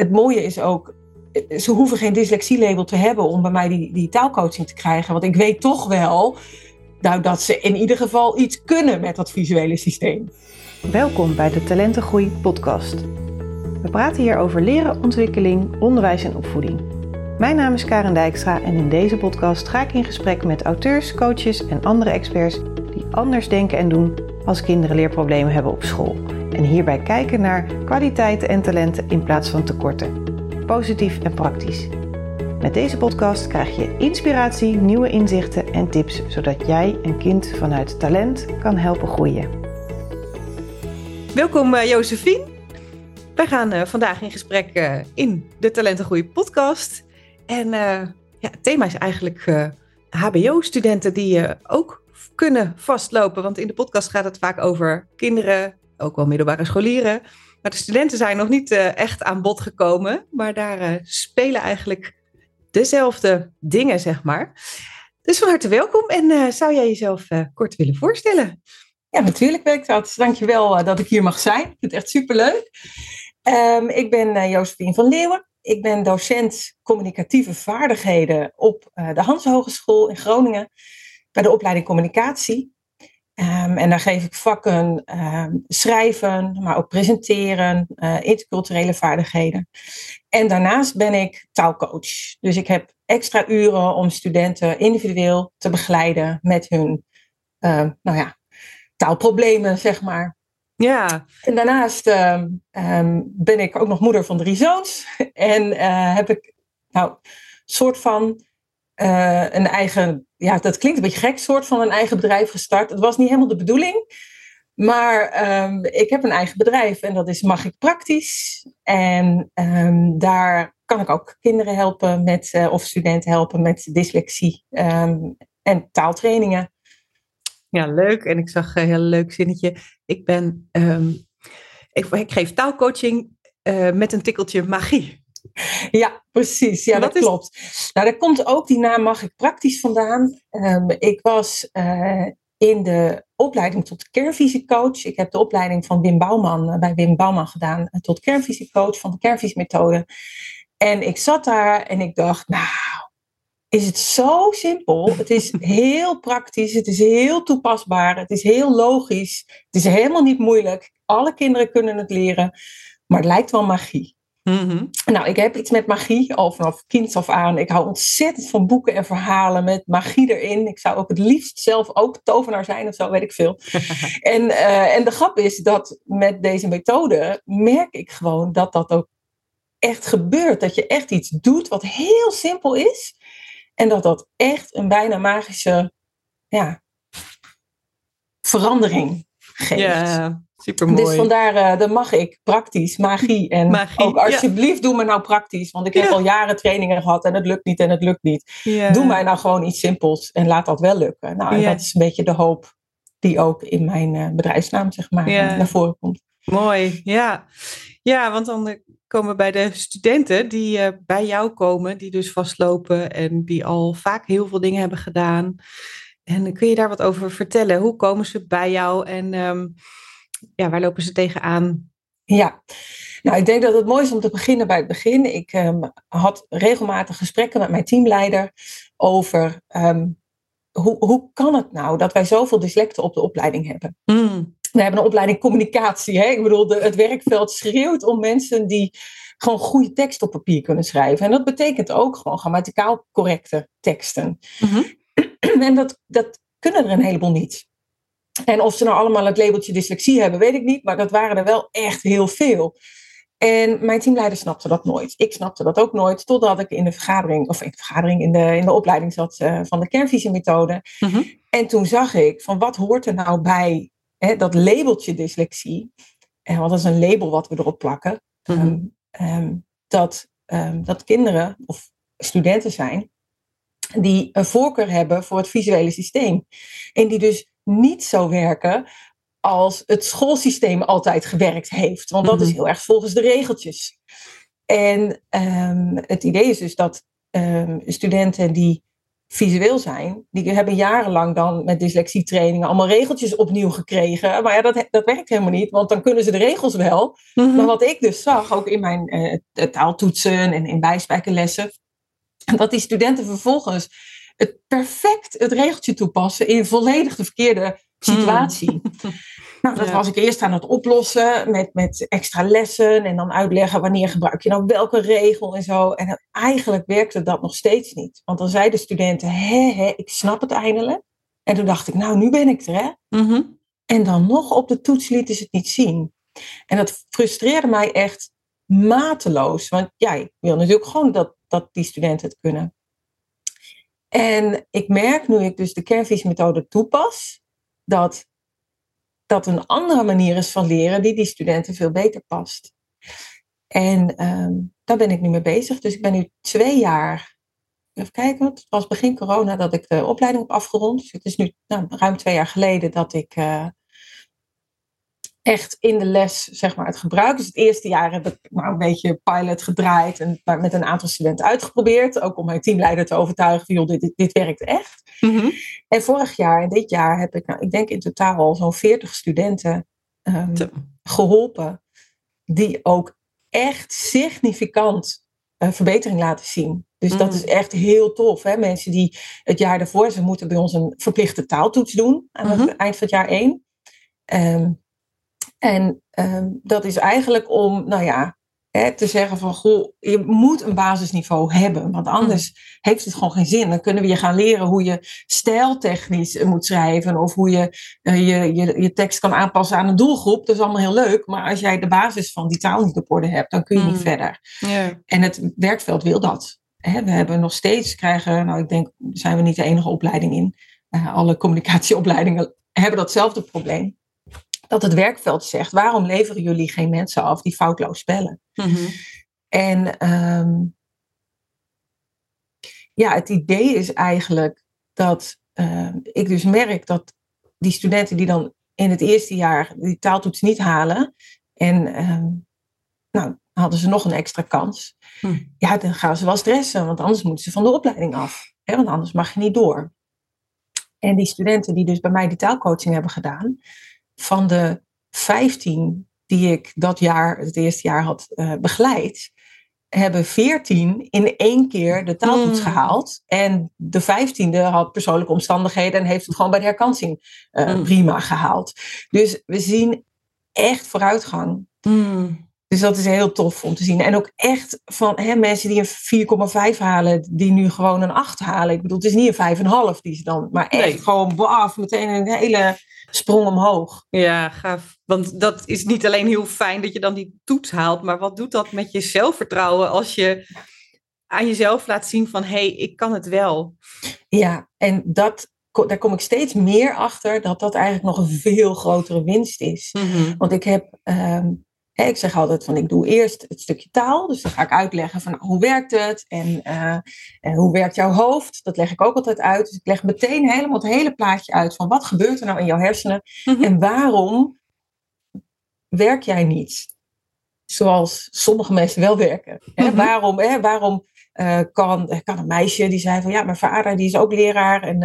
het mooie is ook, ze hoeven geen dyslexielabel te hebben om bij mij die, die taalcoaching te krijgen. Want ik weet toch wel nou, dat ze in ieder geval iets kunnen met dat visuele systeem. Welkom bij de Talentengroei podcast. We praten hier over leren, ontwikkeling, onderwijs en opvoeding. Mijn naam is Karen Dijkstra en in deze podcast ga ik in gesprek met auteurs, coaches en andere experts die anders denken en doen als kinderen leerproblemen hebben op school. En hierbij kijken naar kwaliteiten en talenten in plaats van tekorten. Positief en praktisch. Met deze podcast krijg je inspiratie, nieuwe inzichten en tips, zodat jij een kind vanuit talent kan helpen groeien. Welkom uh, Josephine. Wij gaan uh, vandaag in gesprek uh, in de Talentengroei podcast. En ja, het thema is eigenlijk HBO-studenten die ook kunnen vastlopen. Want in de podcast gaat het vaak over kinderen, ook wel middelbare scholieren. Maar de studenten zijn nog niet echt aan bod gekomen. Maar daar spelen eigenlijk dezelfde dingen, zeg maar. Dus van harte welkom en uh, zou jij jezelf kort willen voorstellen? Ja, natuurlijk ik dat. Dankjewel dat ik hier mag zijn. Ik vind het echt superleuk. Um, ik ben uh, van Leeuwen. Ik ben docent communicatieve vaardigheden op de Hans Hogeschool in Groningen. Bij de opleiding communicatie. Um, en daar geef ik vakken um, schrijven, maar ook presenteren, uh, interculturele vaardigheden. En daarnaast ben ik taalcoach. Dus ik heb extra uren om studenten individueel te begeleiden met hun uh, nou ja, taalproblemen, zeg maar. Ja. En daarnaast um, ben ik ook nog moeder van drie zoons. En uh, heb ik, nou, soort van uh, een eigen, ja, dat klinkt een beetje gek, soort van een eigen bedrijf gestart. Het was niet helemaal de bedoeling. Maar um, ik heb een eigen bedrijf en dat is Mag ik Praktisch. En um, daar kan ik ook kinderen helpen met, uh, of studenten helpen met dyslexie um, en taaltrainingen. Ja, leuk. En ik zag een heel leuk zinnetje. Ik ben, ik, ik, geef taalcoaching uh, met een tikkeltje magie. Ja, precies. Ja, dat, klopt. Nou, daar komt ook die naam Mag ik Praktisch vandaan. Um, ik was uh, in de opleiding tot kernvisiecoach. Ik heb de opleiding van Wim Bouwman uh, bij Wim Bouwman gedaan uh, tot kernvisiecoach van de kernvisiemethode. En ik zat daar en ik dacht, nou, is het zo simpel. Het is heel praktisch, het is heel toepasbaar, het is heel logisch, het is helemaal niet moeilijk. Alle kinderen kunnen het leren, maar het lijkt wel magie. Mm-hmm. Nou, ik heb iets met magie al vanaf kind af aan. Ik hou ontzettend van boeken en verhalen met magie erin. Ik zou ook het liefst zelf ook tovenaar zijn of zo, weet ik veel. en, uh, en de grap is dat met deze methode merk ik gewoon dat dat ook echt gebeurt. Dat je echt iets doet wat heel simpel is. En dat dat echt een bijna magische ja, verandering geeft. Ja, super mooi. Dus vandaar, uh, dan mag ik praktisch, magie. En magie, ook alsjeblieft, ja. doe me nou praktisch. Want ik heb Ja. al jaren trainingen gehad en het lukt niet en het lukt niet. Ja. Doe mij nou gewoon iets simpels en laat dat wel lukken. Nou, en dat is een beetje de hoop die ook in mijn eh, bedrijfsnaam, zeg maar, eh, naar voren komt. Mooi, ja. Ja, want dan eh, komen we bij de studenten die eh, bij jou komen, die dus vastlopen en die al vaak heel veel dingen hebben gedaan. En eh, kun je daar wat over vertellen? Hoe komen ze bij jou en ehm, ja, waar lopen ze tegenaan? Ja, nou, ik denk dat het mooi is om te beginnen bij het begin. Ik ehm, had regelmatig gesprekken met mijn teamleider over ehm, hoe, hoe kan het nou dat wij zoveel dyslecten op de opleiding hebben. Mm, We hebben een opleiding communicatie. Hè? Ik bedoel, de, het werkveld schreeuwt om mensen die gewoon goede tekst op papier kunnen schrijven. En dat betekent ook gewoon grammaticaal correcte teksten. mhm. En dat, dat kunnen er een heleboel niet. En of ze nou allemaal het labeltje dyslexie hebben, weet ik niet. Maar dat waren er wel echt heel veel. En mijn teamleider snapte dat nooit. Ik snapte dat ook nooit. Totdat ik in de vergadering, of in de vergadering, in de, in de opleiding zat eh, van de kernvisiemethode. Mhm. En toen zag ik van wat hoort er nou bij hè, dat labeltje dyslexie. En dat is een label wat we erop plakken. Mhm. Ehm, ehm, dat, ehm, dat kinderen of studenten zijn die een voorkeur hebben voor het visuele systeem. En die dus niet zo werken als het schoolsysteem altijd gewerkt heeft. Want dat is Mhm. heel erg volgens de regeltjes. En ehm, het idee is dus dat ehm, studenten die visueel zijn, die hebben jarenlang dan met dyslexietrainingen allemaal regeltjes opnieuw gekregen. Maar ja, dat, dat werkt helemaal niet, want dan kunnen ze de regels wel. Mhm. Maar wat ik dus zag, ook in mijn eh, taaltoetsen en in bijspijkerlessen, dat die studenten vervolgens het perfect het regeltje toepassen in volledig de verkeerde situatie. Nou, dat Ja. was ik eerst aan het oplossen met, met extra lessen en dan uitleggen wanneer gebruik je nou welke regel en zo. En eigenlijk werkte dat nog steeds niet. Want dan zeiden studenten, hè, hè, ik snap het eindelijk. En toen dacht ik, nou, nu ben ik er, hè. Mhm. En dan nog op de toets lieten ze het niet zien. En dat frustreerde mij echt mateloos. Want ja, ik wil natuurlijk gewoon dat, dat die studenten het kunnen. En ik merk nu ik dus de kernvisiemethode toepas, dat dat een andere manier is van leren die die studenten veel beter past. En ehm, daar ben ik nu mee bezig. Dus ik ben nu twee jaar, even kijken, het was begin corona dat ik de opleiding heb afgerond. Dus het is nu nou, ruim twee jaar geleden dat ik eh, echt in de les zeg maar, het gebruik. Dus het eerste jaar heb ik nou, een beetje pilot gedraaid en met een aantal studenten uitgeprobeerd. Ook om mijn teamleider te overtuigen van, joh, dit, dit, dit werkt echt. Mhm. En vorig jaar en dit jaar heb ik, nou, ik denk in totaal al zo'n 40 studenten ehm, geholpen. Die ook echt significant eh, verbetering laten zien. Dus dat Mm. is echt heel tof. Hè? Mensen die het jaar daarvoor, ze moeten bij ons een verplichte taaltoets doen aan het Mhm. eind van het jaar één. Ehm, en ehm, dat is eigenlijk om, nou ja, hè, te zeggen van, goh, je moet een basisniveau hebben. Want anders heeft het gewoon geen zin. Dan kunnen we je gaan leren hoe je stijltechnisch eh, moet schrijven. Of hoe je, eh, je, je je tekst kan aanpassen aan een doelgroep. Dat is allemaal heel leuk. Maar als jij de basis van die taal niet op orde hebt, dan kun je niet Mm. verder. En het werkveld wil dat. Hè, we hebben nog steeds, krijgen, nou ik denk, zijn we niet de enige opleiding in. Eh, alle communicatieopleidingen hebben datzelfde probleem. Dat het werkveld zegt, waarom leveren jullie geen mensen af die foutloos spellen? Mhm. En ehm, ja, het idee is eigenlijk dat ehm, ik dus merk dat die studenten die dan in het eerste jaar die taaltoets niet halen. En ehm, nou, hadden ze nog een extra kans. Hm. Ja, dan gaan ze wel stressen, want anders moeten ze van de opleiding af. Hè, want anders mag je niet door. En die studenten die dus bij mij die taalcoaching hebben gedaan, van de 15 die ik dat jaar, het eerste jaar had eh, begeleid, hebben 14 in één keer de taaltoets Mm. gehaald. En de 15e had persoonlijke omstandigheden en heeft het gewoon bij de herkansing eh, Mm. prima gehaald. Dus we zien echt vooruitgang. Mm. Dus dat is heel tof om te zien. En ook echt van hè, mensen die een 4,5 halen, die nu gewoon een 8 halen. Ik bedoel, het is niet een 5,5 die ze dan, maar echt Nee. gewoon baf, meteen een hele sprong omhoog. Ja, gaaf. Want dat is niet alleen heel fijn dat je dan die toets haalt, maar wat doet dat met je zelfvertrouwen als je aan jezelf laat zien van hé, hey, ik kan het wel. Ja, en dat, daar kom ik steeds meer achter dat dat eigenlijk nog een veel grotere winst is. Want ik heb, ehm, hè, ik zeg altijd van ik doe eerst het stukje taal. Dus dan ga ik uitleggen van nou, hoe werkt het en, eh, en hoe werkt jouw hoofd. Dat leg ik ook altijd uit. Dus ik leg meteen helemaal het hele plaatje uit van wat gebeurt er nou in jouw hersenen Mhm. en waarom werk jij niet zoals sommige mensen wel werken. Hè? Mhm. Waarom, hè, waarom eh, kan, kan een meisje die zei van ja, mijn vader die is ook leraar en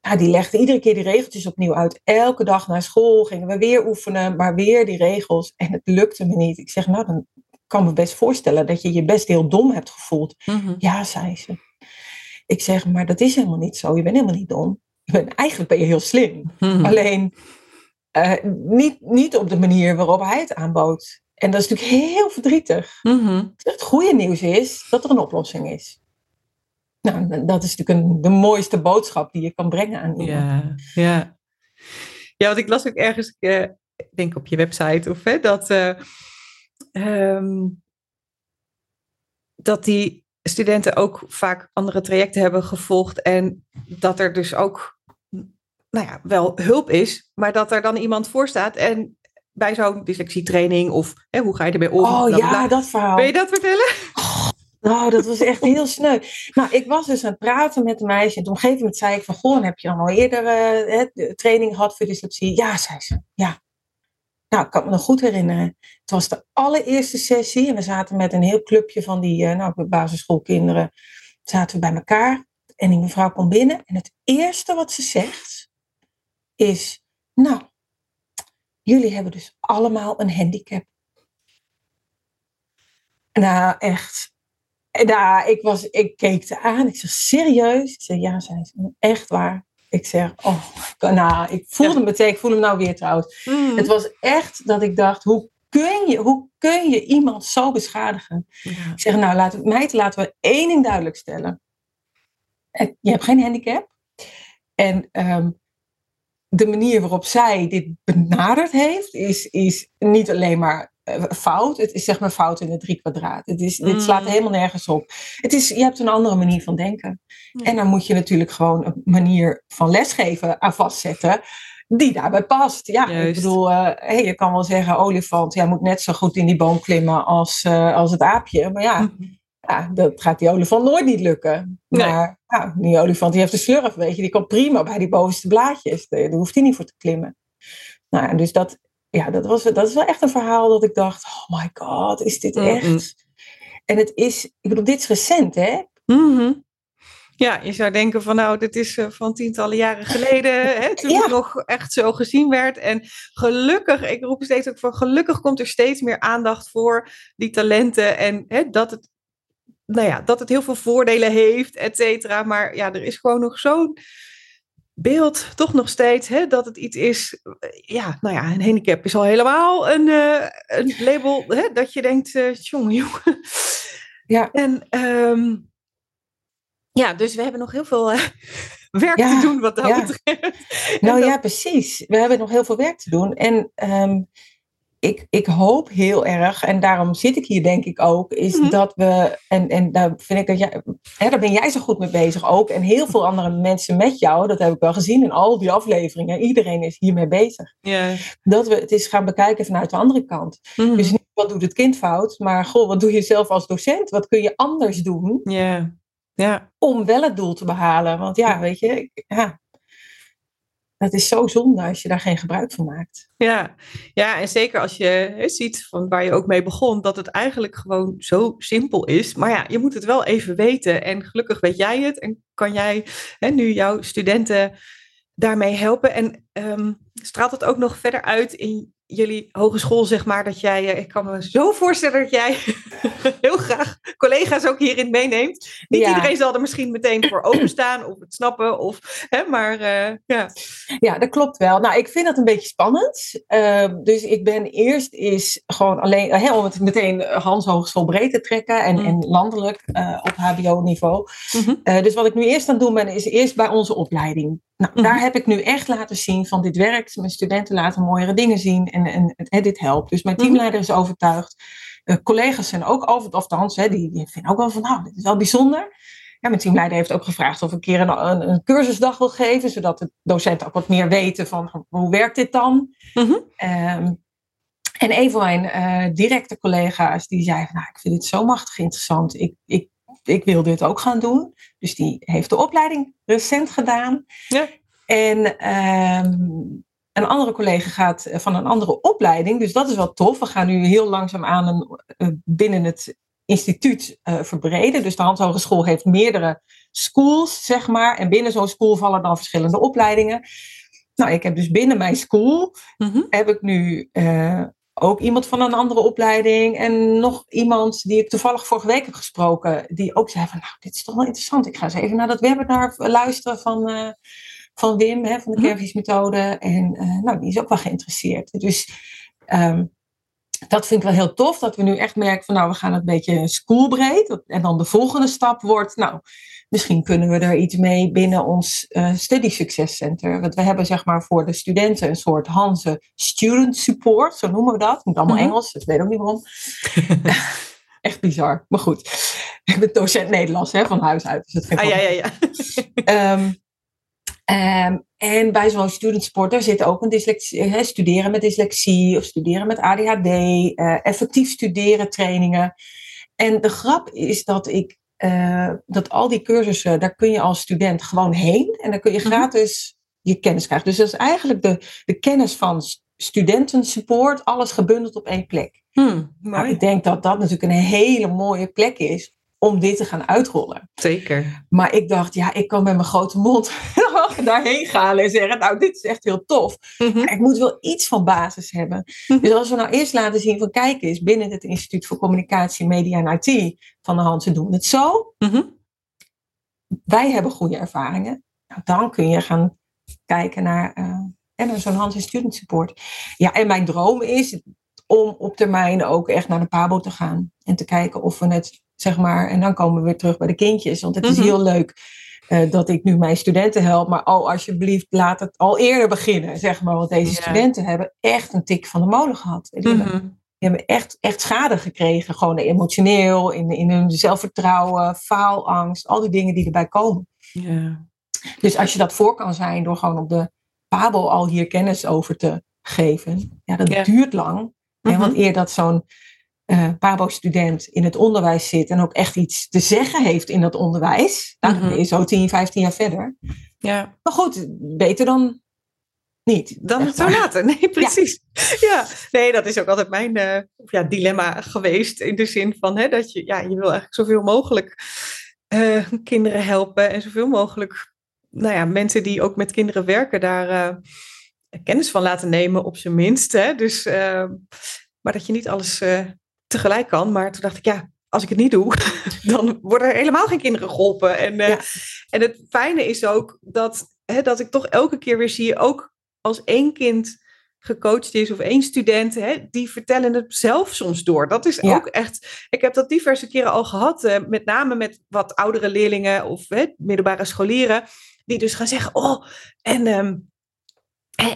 eh, die legde iedere keer die regeltjes opnieuw uit. Elke dag naar school gingen we weer oefenen, maar weer die regels en het lukte me niet. Ik zeg nou, dan kan me best voorstellen dat je je best heel dom hebt gevoeld. Mhm. Ja, zei ze. Ik zeg, maar dat is helemaal niet zo. Je bent helemaal niet dom. Je bent, eigenlijk ben je heel slim. Mhm. Alleen eh, niet, niet op de manier waarop hij het aanbood. En dat is natuurlijk heel verdrietig. Mhm. Het goede nieuws is dat er een oplossing is. Nou, dat is natuurlijk een, de mooiste boodschap die je kan brengen aan iemand. Ja, ja. Ja, want ik las ook ergens, eh, ik denk op je website of hè, dat, eh, ehm, dat die studenten ook vaak andere trajecten hebben gevolgd en dat er dus ook, nou ja, wel hulp is, maar dat er dan iemand voor staat en bij zo'n dyslexietraining of hè, hoe ga je ermee om? Oh ja, bla. dat verhaal. Wil je dat vertellen? Nou, dat was echt heel sneu. Nou, ik was dus aan het praten met een meisje. En op een gegeven moment zei ik van... Goh, heb je dan al eerder eh, training gehad voor dyslexie? Ja, zei ze. Ja. Nou, ik kan me nog goed herinneren. Het was de allereerste sessie. En we zaten met een heel clubje van die eh, nou, basisschoolkinderen. Zaten we bij elkaar. En die mevrouw komt binnen en het eerste wat ze zegt is, nou, jullie hebben dus allemaal een handicap. Nou, echt. Nou, ik, was, ik keek ze aan. Ik zeg, serieus? Ik zeg, ja, zei ze. Echt waar. Ik zeg, oh, nou, ik voelde ja. meteen, ik voel hem nou weer trouwens. Mm. Het was echt dat ik dacht, hoe kun je, hoe kun je iemand zo beschadigen? Ja. Ik zeg, nou, laat, meid, laten we één ding duidelijk stellen. Je hebt geen handicap. En ehm, de manier waarop zij dit benaderd heeft, is, is niet alleen maar eh, fout. Het is zeg maar fout in het drie kwadraat. Het is, Dit Mm. slaat helemaal nergens op. Het is, je hebt een andere manier van denken. En dan moet je natuurlijk gewoon een manier van lesgeven aan vastzetten. Die daarbij past. Ja, ik bedoel, eh, hey, je kan wel zeggen, olifant, jij moet net zo goed in die boom klimmen als, eh, als het aapje. Maar ja, Mhm. Ja, dat gaat die olifant nooit niet lukken. Nee. Maar ja, die olifant die heeft een slurf, weet je, die komt prima bij die bovenste blaadjes. Daar hoeft hij niet voor te klimmen. Nou, en dus dat, ja, dat, was, dat is wel echt een verhaal dat ik dacht, oh my god, is dit echt? En het is, ik bedoel, dit is recent, hè? Mhm. Ja, je zou denken van nou, dit is eh, van tientallen jaren geleden, hè, toen Ja. het nog echt zo gezien werd. En gelukkig, ik roep steeds ook van gelukkig komt er steeds meer aandacht voor die talenten en hè, dat het, nou ja, dat het heel veel voordelen heeft, et cetera. Maar ja, er is gewoon nog zo'n beeld, toch nog steeds, hè, dat het iets is, eh, ja, nou ja, een handicap is al helemaal een, eh, een label, hè, dat je denkt, eh jongen, jongen. Ja. En ehm, ja, dus we hebben nog heel veel werk Ja, te doen wat dat ja. betreft. Nou dat- ja, precies. We hebben nog heel veel werk te doen. En ehm, ik, ik hoop heel erg, en daarom zit ik hier denk ik ook, is Mhm. dat we, en, en daar vind ik dat jij, hè, daar ben jij zo goed mee bezig ook, en heel veel andere mensen met jou, dat heb ik wel gezien in al die afleveringen, iedereen is hiermee bezig. Dat we het eens gaan bekijken vanuit de andere kant. Mhm. Dus niet wat doet het kind fout, maar goh, wat doe je zelf als docent? Wat kun je anders doen ja. Ja. om wel het doel te behalen? Want ja, weet je, ja, dat is zo zonde als je daar geen gebruik van maakt. Ja. ja, en zeker als je ziet van waar je ook mee begon, dat het eigenlijk gewoon zo simpel is. Maar ja, je moet het wel even weten. En gelukkig weet jij het en kan jij hè, nu jouw studenten daarmee helpen. En ehm, straalt het ook nog verder uit in jullie hogeschool, zeg maar, dat jij, eh, ik kan me zo voorstellen dat jij heel graag collega's ook hierin meeneemt. Niet Ja. iedereen zal er misschien meteen voor openstaan of het snappen, of, hè, maar eh, ja. Ja, dat klopt wel. Nou, ik vind dat een beetje spannend. Uh, dus ik ben eerst is gewoon alleen, hè, om het meteen Hans Hogeschool breed te trekken en, Mm. en landelijk uh, op HBO-niveau. Mhm. Dus wat ik nu eerst aan het doen ben, is eerst bij onze opleiding. Nou, Mhm. daar heb ik nu echt laten zien van dit werkt. Mijn studenten laten mooiere dingen zien en, en, en dit helpt. Dus mijn Mhm. teamleider is overtuigd. Uh, collega's zijn ook over, althans, hè, die, die vinden ook wel van, nou, dit is wel bijzonder. Ja, mijn teamleider heeft ook gevraagd of ik een keer een, een, een cursusdag wil geven, zodat de docenten ook wat meer weten van hoe werkt dit dan. Mhm. Um, en een van mijn uh, directe collega's die zei van, nou, ik vind dit zo machtig interessant. Ik, ik, ik wil dit ook gaan doen. Dus die heeft de opleiding recent gedaan. Ja. En um, een andere collega gaat van een andere opleiding. Dus dat is wel tof. We gaan nu heel langzaam aan een, uh, binnen het instituut uh, verbreden. Dus de Hans Hogeschool heeft meerdere schools, zeg maar. En binnen zo'n school vallen dan verschillende opleidingen. Nou, ik heb dus binnen mijn school, Mhm. heb ik nu uh, ook iemand van een andere opleiding. En nog iemand die ik toevallig vorige week heb gesproken. Die ook zei van, nou, dit is toch wel interessant. Ik ga eens even naar dat webinar luisteren van, uh, van Wim, hè, van de Mhm. kernvisiemethode. En uh, nou, die is ook wel geïnteresseerd. Dus... Um, dat vind ik wel heel tof, dat we nu echt merken van nou, we gaan het een beetje schoolbreed. En dan de volgende stap wordt, nou, misschien kunnen we er iets mee binnen ons uh, Study Success Center. Want we hebben zeg maar voor de studenten een soort Hanse Student Support, zo noemen we dat. Moet allemaal Mhm. Engels, ik weet ook niet waarom. echt bizar, maar goed. Ik ben docent Nederlands hè, van huis uit. Dus dat vind ik Ah, wel- ja, ja, ja. Um, um, en bij zo'n student support, daar zit ook een dyslexie, studeren met dyslexie of studeren met ADHD, uh, effectief studeren trainingen. En de grap is dat ik, uh, dat al die cursussen, daar kun je als student gewoon heen en dan kun je Mhm. gratis je kennis krijgen. Dus dat is eigenlijk de, de kennis van studentensupport, alles gebundeld op één plek. Hmm, Nou, ik denk dat dat natuurlijk een hele mooie plek is om dit te gaan uitrollen. Zeker. Maar ik dacht, ja, ik kan met mijn grote mond daarheen gaan en zeggen, nou, dit is echt heel tof. Mhm. Maar ik moet wel iets van basis hebben. Mhm. Dus als we nou eerst laten zien van, kijk eens, binnen het Instituut voor Communicatie, Media en IT van de hand, ze doen het zo. Mhm. Wij hebben goede ervaringen. Nou, dan kun je gaan kijken naar, eh, en naar zo'n Hans en Student Support. Ja, en mijn droom is om op termijn ook echt naar de PABO te gaan. En te kijken of we het, zeg maar, en dan komen we weer terug bij de kindjes. Want het is Mhm. heel leuk eh, dat ik nu mijn studenten help. Maar oh, alsjeblieft, laat het al eerder beginnen, zeg maar. Want deze Ja. studenten hebben echt een tik van de molen gehad. Die hebben, Mhm. die hebben echt, echt schade gekregen. Gewoon emotioneel, in, in hun zelfvertrouwen, faalangst. Al die dingen die erbij komen. Ja. Dus als je dat voor kan zijn door gewoon op de Pabo al hier kennis over te geven, ja, dat Ja. duurt lang. Hè, Mhm. want eer dat zo'n eh Pabo-student in het onderwijs zit en ook echt iets te zeggen heeft in dat onderwijs, dan Mhm. ben je zo 10, 15 jaar verder. ja. Maar goed, beter dan niet. Dan zeg zo later. Nee, precies. Ja. nee, dat is ook altijd mijn eh, ja, dilemma geweest. In de zin van hè, dat je, ja, je wil eigenlijk zoveel mogelijk eh, kinderen helpen. En zoveel mogelijk nou ja, mensen die ook met kinderen werken, daar kennis van laten nemen, op zijn minst. Hè. Dus, maar dat je niet alles tegelijk kan. Maar toen dacht ik, ja, als ik het niet doe, dan worden er helemaal geen kinderen geholpen. En, eh, en het fijne is ook dat, hè, dat ik toch elke keer weer zie, ook als één kind gecoacht is of één student, hè, die vertellen het zelf soms door. Dat is Ja. ook echt, ik heb dat diverse keren al gehad, eh, met name met wat oudere leerlingen of hè, middelbare scholieren, die dus gaan zeggen, oh, en ehm, eh,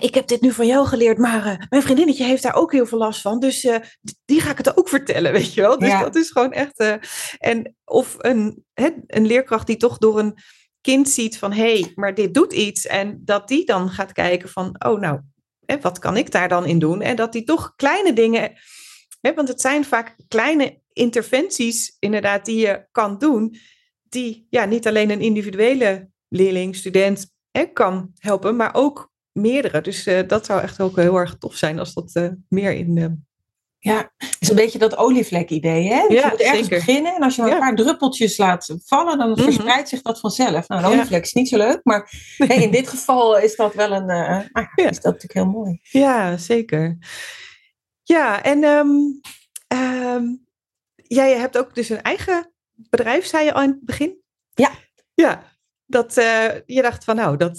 ik heb dit nu van jou geleerd, maar eh, mijn vriendinnetje heeft daar ook heel veel last van. Dus eh, die ga ik het ook vertellen, weet je wel. Dus Ja. dat is gewoon echt... eh, en of een, een leerkracht die toch door een kind ziet van... hé, hey, maar dit doet iets. En dat die dan gaat kijken van... oh, nou, hè, wat kan ik daar dan in doen? En dat die toch kleine dingen... Hè, want het zijn vaak kleine interventies inderdaad die je kan doen... die ja, niet alleen een individuele leerling, student hè, kan helpen... maar ook meerdere. Dus eh, dat zou echt ook heel erg tof zijn als dat eh, meer in. eh, Ja, het is een beetje dat olievlek-idee. Hè? Dus Ja, je moet ergens zeker. beginnen en als je maar een Ja. paar druppeltjes laat vallen, dan Mhm. verspreidt zich dat vanzelf. Nou, een Ja. olievlek is niet zo leuk, maar hè, in dit geval is dat wel een. Ja. is dat natuurlijk heel mooi. ja, zeker. Ja, en ehm, ehm, jij hebt ook dus een eigen bedrijf, zei je al in het begin? Ja. Ja, dat je dacht van nou, dat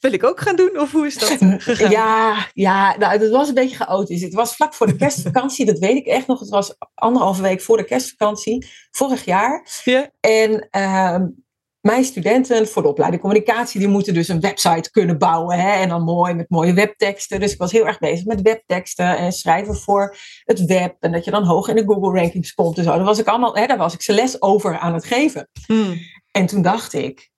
wil ik ook gaan doen, of hoe is dat gegaan? Ja, ja nou, het was een beetje chaotisch. Het was vlak voor de kerstvakantie, dat weet ik echt nog. Het was anderhalve week voor de kerstvakantie, vorig jaar. Ja. En ehm, mijn studenten voor de opleiding communicatie, die moeten dus een website kunnen bouwen. Hè? En dan mooi met mooie webteksten. Dus ik was heel erg bezig met webteksten en schrijven voor het web. En dat je dan hoog in de Google rankings komt en zo. Daar was ik allemaal, hè, daar was ik ze les over aan het geven. Hmm. En toen dacht ik,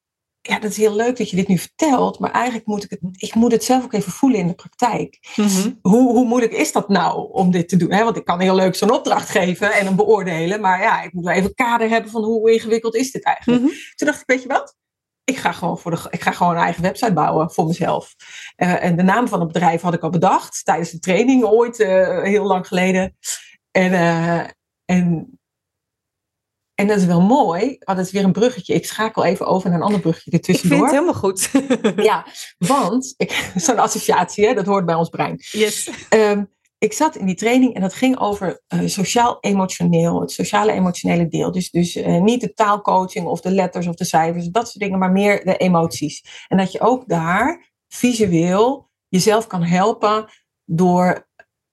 ja, dat is heel leuk dat je dit nu vertelt, maar eigenlijk moet ik het, ik moet het zelf ook even voelen in de praktijk. Mhm. Hoe, hoe moeilijk is dat nou om dit te doen? Want ik kan heel leuk zo'n opdracht geven en hem beoordelen, maar ja, ik moet wel even kader hebben van hoe ingewikkeld is dit eigenlijk. Mhm. Toen dacht ik, weet je wat? Ik ga gewoon, voor de, ik ga gewoon een eigen website bouwen voor mezelf. Eh, en de naam van het bedrijf had ik al bedacht tijdens de training ooit, eh, heel lang geleden. En, eh, en, en dat is wel mooi. Dat is weer een bruggetje. Ik schakel even over naar een ander bruggetje Ik vind ertussendoor. het helemaal goed. Ja, want zo'n associatie, hè, dat hoort bij ons brein. yes. Ehm, ik zat in die training en dat ging over eh, sociaal-emotioneel, het sociale-emotionele deel. Dus, dus eh, niet de taalcoaching of de letters of de cijfers, dat soort dingen, maar meer de emoties. En dat je ook daar visueel jezelf kan helpen door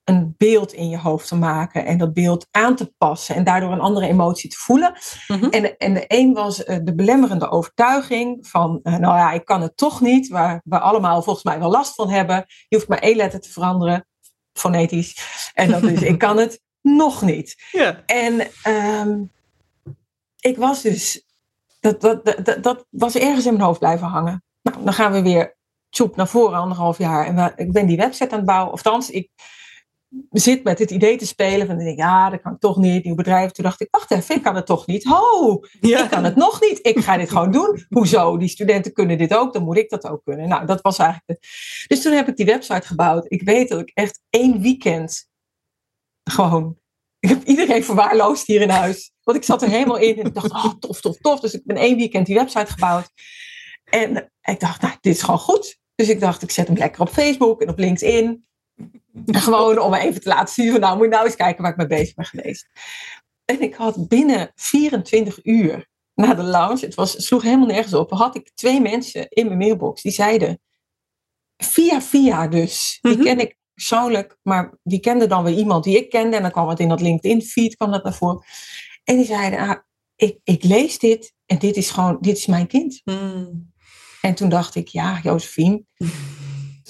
een beeld in je hoofd te maken en dat beeld aan te passen en daardoor een andere emotie te voelen. Mhm. En, de- en de een was eh, de belemmerende overtuiging van, eh, nou ja, ik kan het toch niet, waar we allemaal volgens mij wel last van hebben. Je hoeft maar één letter te veranderen, fonetisch. En dat is, ik kan het nog niet. Ja. En ehm, ik was dus, dat, dat, dat, dat- was ergens in mijn hoofd blijven hangen. Nou, dan gaan we weer tjoep naar voren, anderhalf jaar. En we- ik ben die website aan het bouwen. Of althans, ik zit met het idee te spelen van, ik denk, ja, dat kan ik toch niet. Nieuw bedrijf. Toen dacht ik, wacht even, ik kan het toch niet. Ho, Ja. ik kan het nog niet. Ik ga dit gewoon doen. Hoezo? Die studenten kunnen dit ook, dan moet ik dat ook kunnen. Nou, dat was eigenlijk de... Dus toen heb ik die website gebouwd. Ik weet dat ik echt één weekend gewoon Ik heb iedereen verwaarloosd hier in huis. Want ik zat er helemaal in en ik dacht, oh, tof, tof, tof. Dus ik ben één weekend die website gebouwd. En ik dacht, nou, dit is gewoon goed. Dus ik dacht, ik zet hem lekker op Facebook en op LinkedIn. Gewoon om even te laten zien van, nou, moet je nou eens kijken waar ik mee bezig ben geweest. En ik had binnen 24 uur na de launch, het was, sloeg helemaal nergens op, had ik twee mensen in mijn mailbox die zeiden, via via dus, die Mhm. ken ik persoonlijk, maar die kende dan weer iemand die ik kende en dan kwam het in dat LinkedIn feed, kwam dat naar voren. En die zeiden, ah, ik, ik lees dit en dit is gewoon, dit is mijn kind. Hmm. En toen dacht ik, ja, Josephine,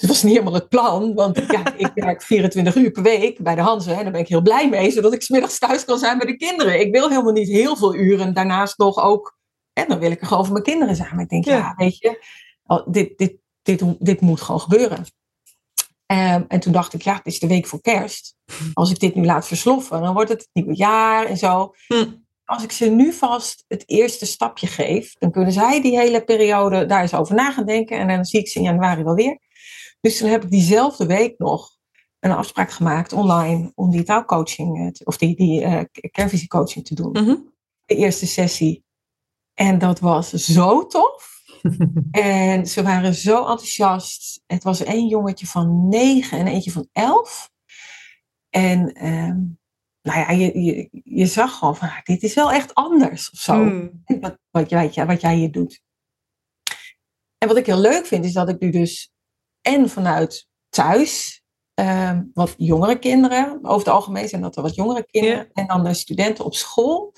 het was niet helemaal het plan, want ja, ik werk 24 uur per week bij de Hanze en daar ben ik heel blij mee, zodat ik 's middags thuis kan zijn bij de kinderen. Ik wil helemaal niet heel veel uren, daarnaast nog ook, en dan wil ik er gewoon voor mijn kinderen zijn. Maar ik denk, ja, Ja. weet je, dit, dit, dit, dit moet gewoon gebeuren. Ehm, en toen dacht ik, ja, het is de week voor kerst. Als ik dit nu laat versloffen, dan wordt het het nieuwe jaar en zo. Hmm. Als ik ze nu vast het eerste stapje geef, dan kunnen zij die hele periode daar eens over na gaan denken. En dan zie ik ze in januari wel weer. Dus toen heb ik diezelfde week nog een afspraak gemaakt online om die taalcoaching, eh, of die, die eh, kernvisiecoaching te doen. Mhm. De eerste sessie. En dat was zo tof. En ze waren zo enthousiast. Het was één jongetje van negen en eentje van elf. En ehm, nou ja, je, je, je zag gewoon van, ah, dit is wel echt anders of zo. Hmm. Wat, wat, jij, wat jij hier doet. En wat ik heel leuk vind, is dat ik nu dus en vanuit thuis, ehm, wat jongere kinderen, over het algemeen zijn dat er wat jongere kinderen, Ja. en dan de studenten op school.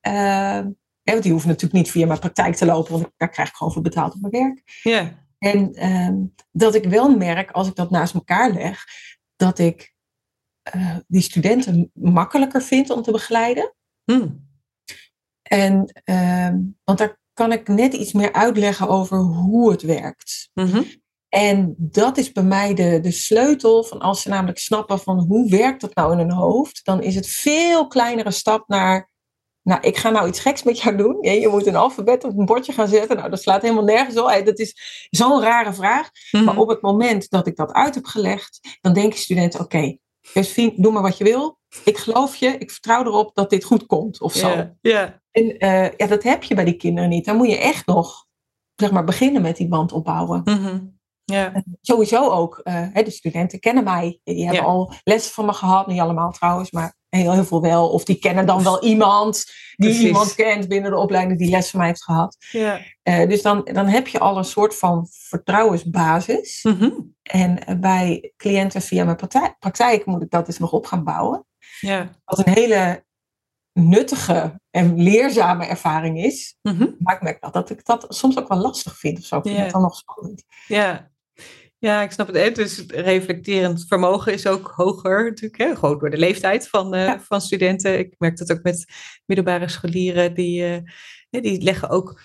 ehm, want die hoeven natuurlijk niet via mijn praktijk te lopen, want daar krijg ik gewoon voor betaald op mijn werk. Ja. En ehm, dat ik wel merk, als ik dat naast elkaar leg, dat ik eh, die studenten makkelijker vind om te begeleiden. Hmm. En, want daar kan ik net iets meer uitleggen over hoe het werkt. Mhm. En dat is bij mij de, de sleutel van als ze namelijk snappen van hoe werkt dat nou in hun hoofd, dan is het veel kleinere stap naar, nou ik ga nou iets geks met jou doen. Je moet een alfabet op een bordje gaan zetten. Nou dat slaat helemaal nergens op. Dat is zo'n rare vraag. Mhm. Maar op het moment dat ik dat uit heb gelegd, dan denken studenten, oké, doe maar wat je wil. Ik geloof je, ik vertrouw erop dat dit goed komt of zo. Ja. Ja. En eh, ja, dat heb je bij die kinderen niet. Dan moet je echt nog, zeg maar, beginnen met die band opbouwen. Mhm. Ja. Sowieso ook, eh, de studenten kennen mij. Die hebben Ja. al lessen van me gehad. Niet allemaal trouwens, maar heel, heel veel wel. Of die kennen dan wel iemand die Precies. iemand kent binnen de opleiding die les van mij heeft gehad. Ja. Eh, dus dan, dan heb je al een soort van vertrouwensbasis. Mhm. En eh, bij cliënten via mijn praktijk, praktijk moet ik dat dus nog op gaan bouwen. Ja. Wat een hele nuttige en leerzame ervaring is. Maar ik merk wel dat ik dat soms ook wel lastig vind of zo. Ik vind het dan nog spannend. Ja. Ja, ik snap het. Dus het reflecterend vermogen is ook hoger natuurlijk. Hè? Gewoon door de leeftijd van, eh, Ja. van studenten. Ik merk dat ook met middelbare scholieren. Die, eh, die leggen ook...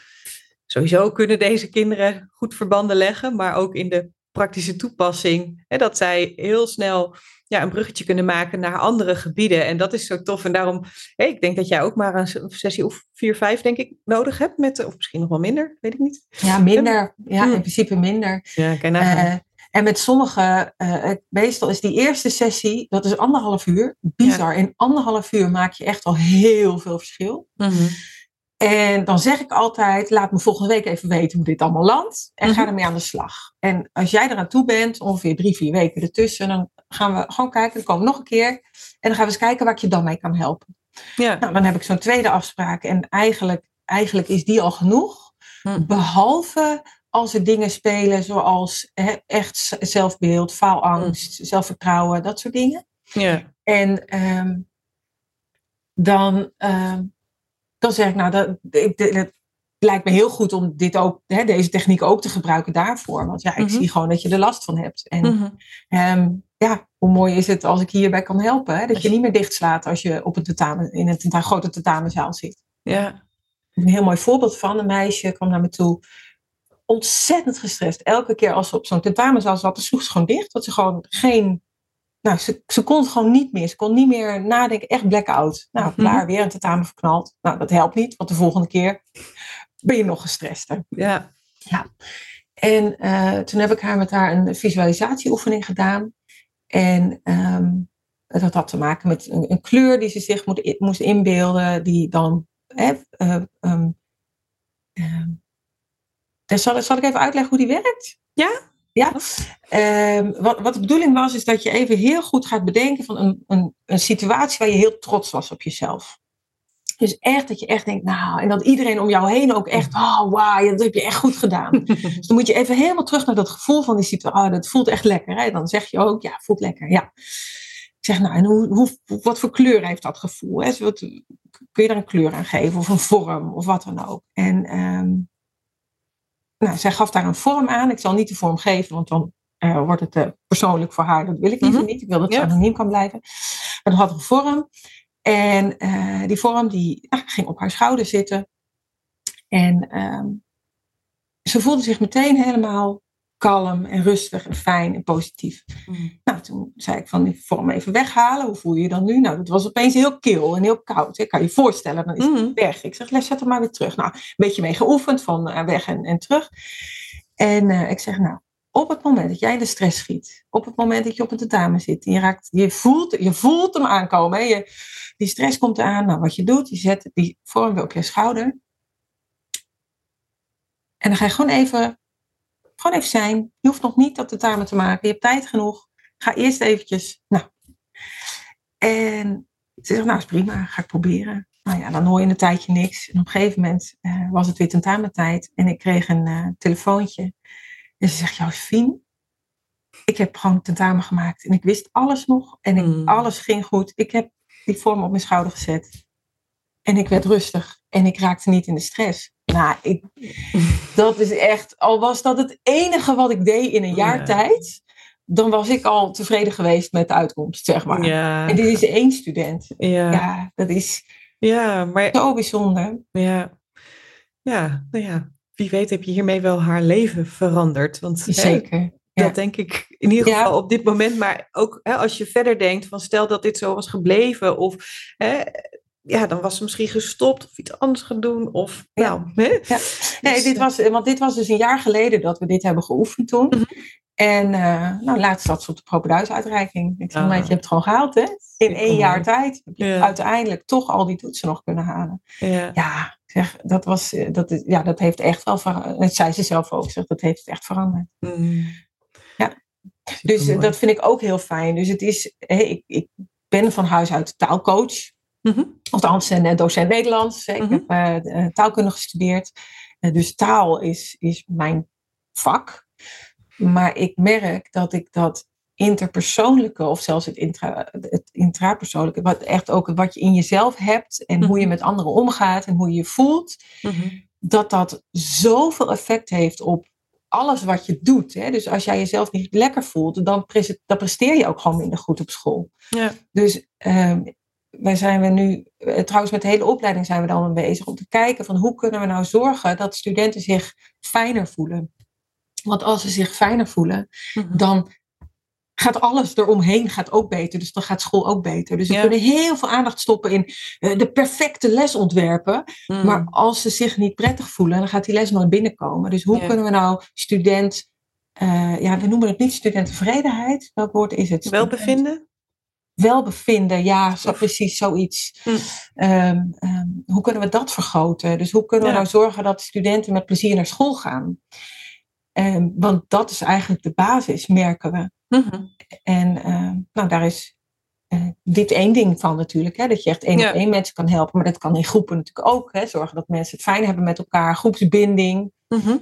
Sowieso kunnen deze kinderen goed verbanden leggen. Maar ook in de praktische toepassing. Hè, dat zij heel snel ja, een bruggetje kunnen maken naar andere gebieden. En dat is zo tof. En daarom, hè, ik denk dat jij ook maar een sessie of vier, vijf denk ik nodig hebt. Met, of misschien nog wel minder, weet ik niet. Ja, minder. Ja, Hmm. in principe minder. Ja, kan je nagaan. En met sommige, eh, meestal is die eerste sessie, dat is anderhalf uur. Bizar. In anderhalf uur maak je echt al heel veel verschil. Mhm. En dan zeg ik altijd, laat me volgende week even weten hoe dit allemaal landt. En ga Mhm. ermee aan de slag. En als jij eraan toe bent, ongeveer drie, vier weken ertussen, dan gaan we gewoon kijken. Dan komen we nog een keer. En dan gaan we eens kijken waar ik je dan mee kan helpen. Ja. Nou, dan heb ik zo'n tweede afspraak. En eigenlijk, eigenlijk is die al genoeg. Hm. Behalve als er dingen spelen zoals echt zelfbeeld, faalangst, zelfvertrouwen, dat soort dingen. Ja. En ehm, dan, ehm, dan zeg ik, nou, dat, ik- het lijkt me heel goed om dit ook, deze techniek ook te gebruiken daarvoor. Want ja, ik Mhm. zie gewoon dat je er last van hebt. En Mhm. ehm, ja, hoe mooi is het als ik hierbij kan helpen? Hè? Dat je je- niet meer dichtslaat als je op een tentamen, in een tenta- grote tentamenzaal zit. Ja. Een heel mooi voorbeeld van een meisje kwam naar me toe. Ontzettend gestrest. Elke keer als ze op zo'n tentamenzaal zat, dan sloeg ze gewoon dicht. Dat ze gewoon geen. Nou, ze, ze kon het gewoon niet meer. Ze kon niet meer nadenken. Echt blackout. Nou, klaar, weer een tentamen verknald. Nou, dat helpt niet, want de volgende keer ben je nog gestrester. Ja. En eh, toen heb ik haar met haar een visualisatieoefening gedaan. En ehm, dat had te maken met een, een kleur die ze zich moet, moest inbeelden, die dan. Hè, uh, um, zal, zal ik even uitleggen hoe die werkt? Ja? Ja. Uh, wat, wat de bedoeling was, is dat je even heel goed gaat bedenken van een, een, een situatie waar je heel trots was op jezelf. Dus echt dat je echt denkt, nou, en dat iedereen om jou heen ook echt, oh wauw, dat heb je echt goed gedaan. dus dan moet je even helemaal terug naar dat gevoel van die situatie. Oh, dat voelt echt lekker. Hè? Dan zeg je ook, ja, voelt lekker, ja. Ik zeg, nou, en hoe, hoe, wat voor kleur heeft dat gevoel? Hè? Wat, kun je daar een kleur aan geven of een vorm of wat dan ook? En um, nou, zij gaf daar een vorm aan. Ik zal niet de vorm geven, want dan uh, wordt het uh, persoonlijk voor haar. Dat wil ik liever mm -hmm. niet. Ik wil dat ze anoniem kan blijven. Maar dat had een vorm. En uh, die vorm die ah, ging op haar schouder zitten. En um, ze voelde zich meteen helemaal kalm en rustig en fijn en positief. Mm. Nou, toen zei ik van die vorm even weghalen. Hoe voel je je dan nu? Nou, dat was opeens heel kil en heel koud. Ik kan je voorstellen, dan is het mm. weg. Ik zeg, les, zet hem maar weer terug. Nou, een beetje mee geoefend van uh, weg en, en terug. En uh, ik zeg, nou, op het moment dat jij de stress schiet, op het moment dat je op het tentamen zit, je, raakt, je, voelt, je voelt hem aankomen. Hè? Je, die stress komt aan. Nou, wat je doet, je zet die vorm weer op je schouder. En dan ga je gewoon even, gewoon even zijn. Je hoeft nog niet dat tentamen te maken. Je hebt tijd genoeg. Ga eerst eventjes, nou. En ze zegt, nou is prima, ga ik proberen. Nou ja, dan hoor je een tijdje niks. En op een gegeven moment uh, was het weer tentamentijd. En ik kreeg een uh, telefoontje. En ze zegt, Josephine, ik heb gewoon tentamen gemaakt. En ik wist alles nog. En ik, mm. alles ging goed. Ik heb die vorm op mijn schouder gezet. En ik werd rustig. En ik raakte niet in de stress. Nou, ik, dat is echt, al was dat het enige wat ik deed in een jaar ja. tijd, dan was ik al tevreden geweest met de uitkomst, zeg maar. Ja. En dit is één student. Ja, ja dat is ja, maar, zo bijzonder. Ja. ja, nou ja, wie weet heb je hiermee wel haar leven veranderd. Want, Zeker. Hè, ja. Dat denk ik in ieder geval ja. op dit moment. Maar ook hè, als je verder denkt van stel dat dit zo was gebleven. Of hè, ja, dan was ze misschien gestopt of iets anders gaan doen. Of, ja. nou, hè? Ja. Nee, dus, dit was, want dit was dus een jaar geleden dat we dit hebben geoefend toen. Mm -hmm. En uh, nou, laatst zat ze op de propeduisuitreiking. Ik zeg, ah. je hebt het gewoon gehaald, hè? In één jaar tijd heb je ja. uiteindelijk toch al die toetsen nog kunnen halen. Ja, ja zeg, dat, was, dat, is, ja, dat heeft echt wel veranderd. Dat zei ze zelf ook, zeg, dat heeft echt veranderd. Mm. Ja, dus dat vind ik ook heel fijn. Dus het is, hey, ik, ik ben van huis uit taalcoach. Mm -hmm. Althans, een docent Nederlands. Ik mm -hmm. heb uh, taalkunde gestudeerd. dus taal is, is mijn vak. Maar ik merk dat ik dat interpersoonlijke, of zelfs het, intra, het intrapersoonlijke, wat echt ook wat je in jezelf hebt en hoe je met anderen omgaat en hoe je je voelt, mm-hmm. dat dat zoveel effect heeft op alles wat je doet. Hè? Dus als jij jezelf niet lekker voelt, dan, pre- dan presteer je ook gewoon minder goed op school. Ja. Dus um, wij zijn we nu, trouwens met de hele opleiding zijn we dan mee bezig om te kijken van hoe kunnen we nou zorgen dat studenten zich fijner voelen. Want als ze zich fijner voelen, mm-hmm. dan gaat alles eromheen gaat ook beter. Dus dan gaat school ook beter. Dus we Ja. kunnen heel veel aandacht stoppen in eh, de perfecte les ontwerpen. Mm. Maar als ze zich niet prettig voelen, dan gaat die les nooit binnenkomen. Dus hoe Ja. kunnen we nou student, eh, ja, we noemen het niet studenttevredenheid. Welk woord is het? Welbevinden? Welbevinden, ja, zo, precies zoiets. Mm. Ehm, ehm, hoe kunnen we dat vergroten? Dus hoe kunnen we Ja. nou zorgen dat studenten met plezier naar school gaan? Ehm, want dat is eigenlijk de basis, merken we. Mhm. En nou, daar is eh, dit één ding van natuurlijk. Hè, dat je echt één Ja. op één mensen kan helpen. Maar dat kan in groepen natuurlijk ook. Hè, zorgen dat mensen het fijn hebben met elkaar. Groepsbinding. Mhm.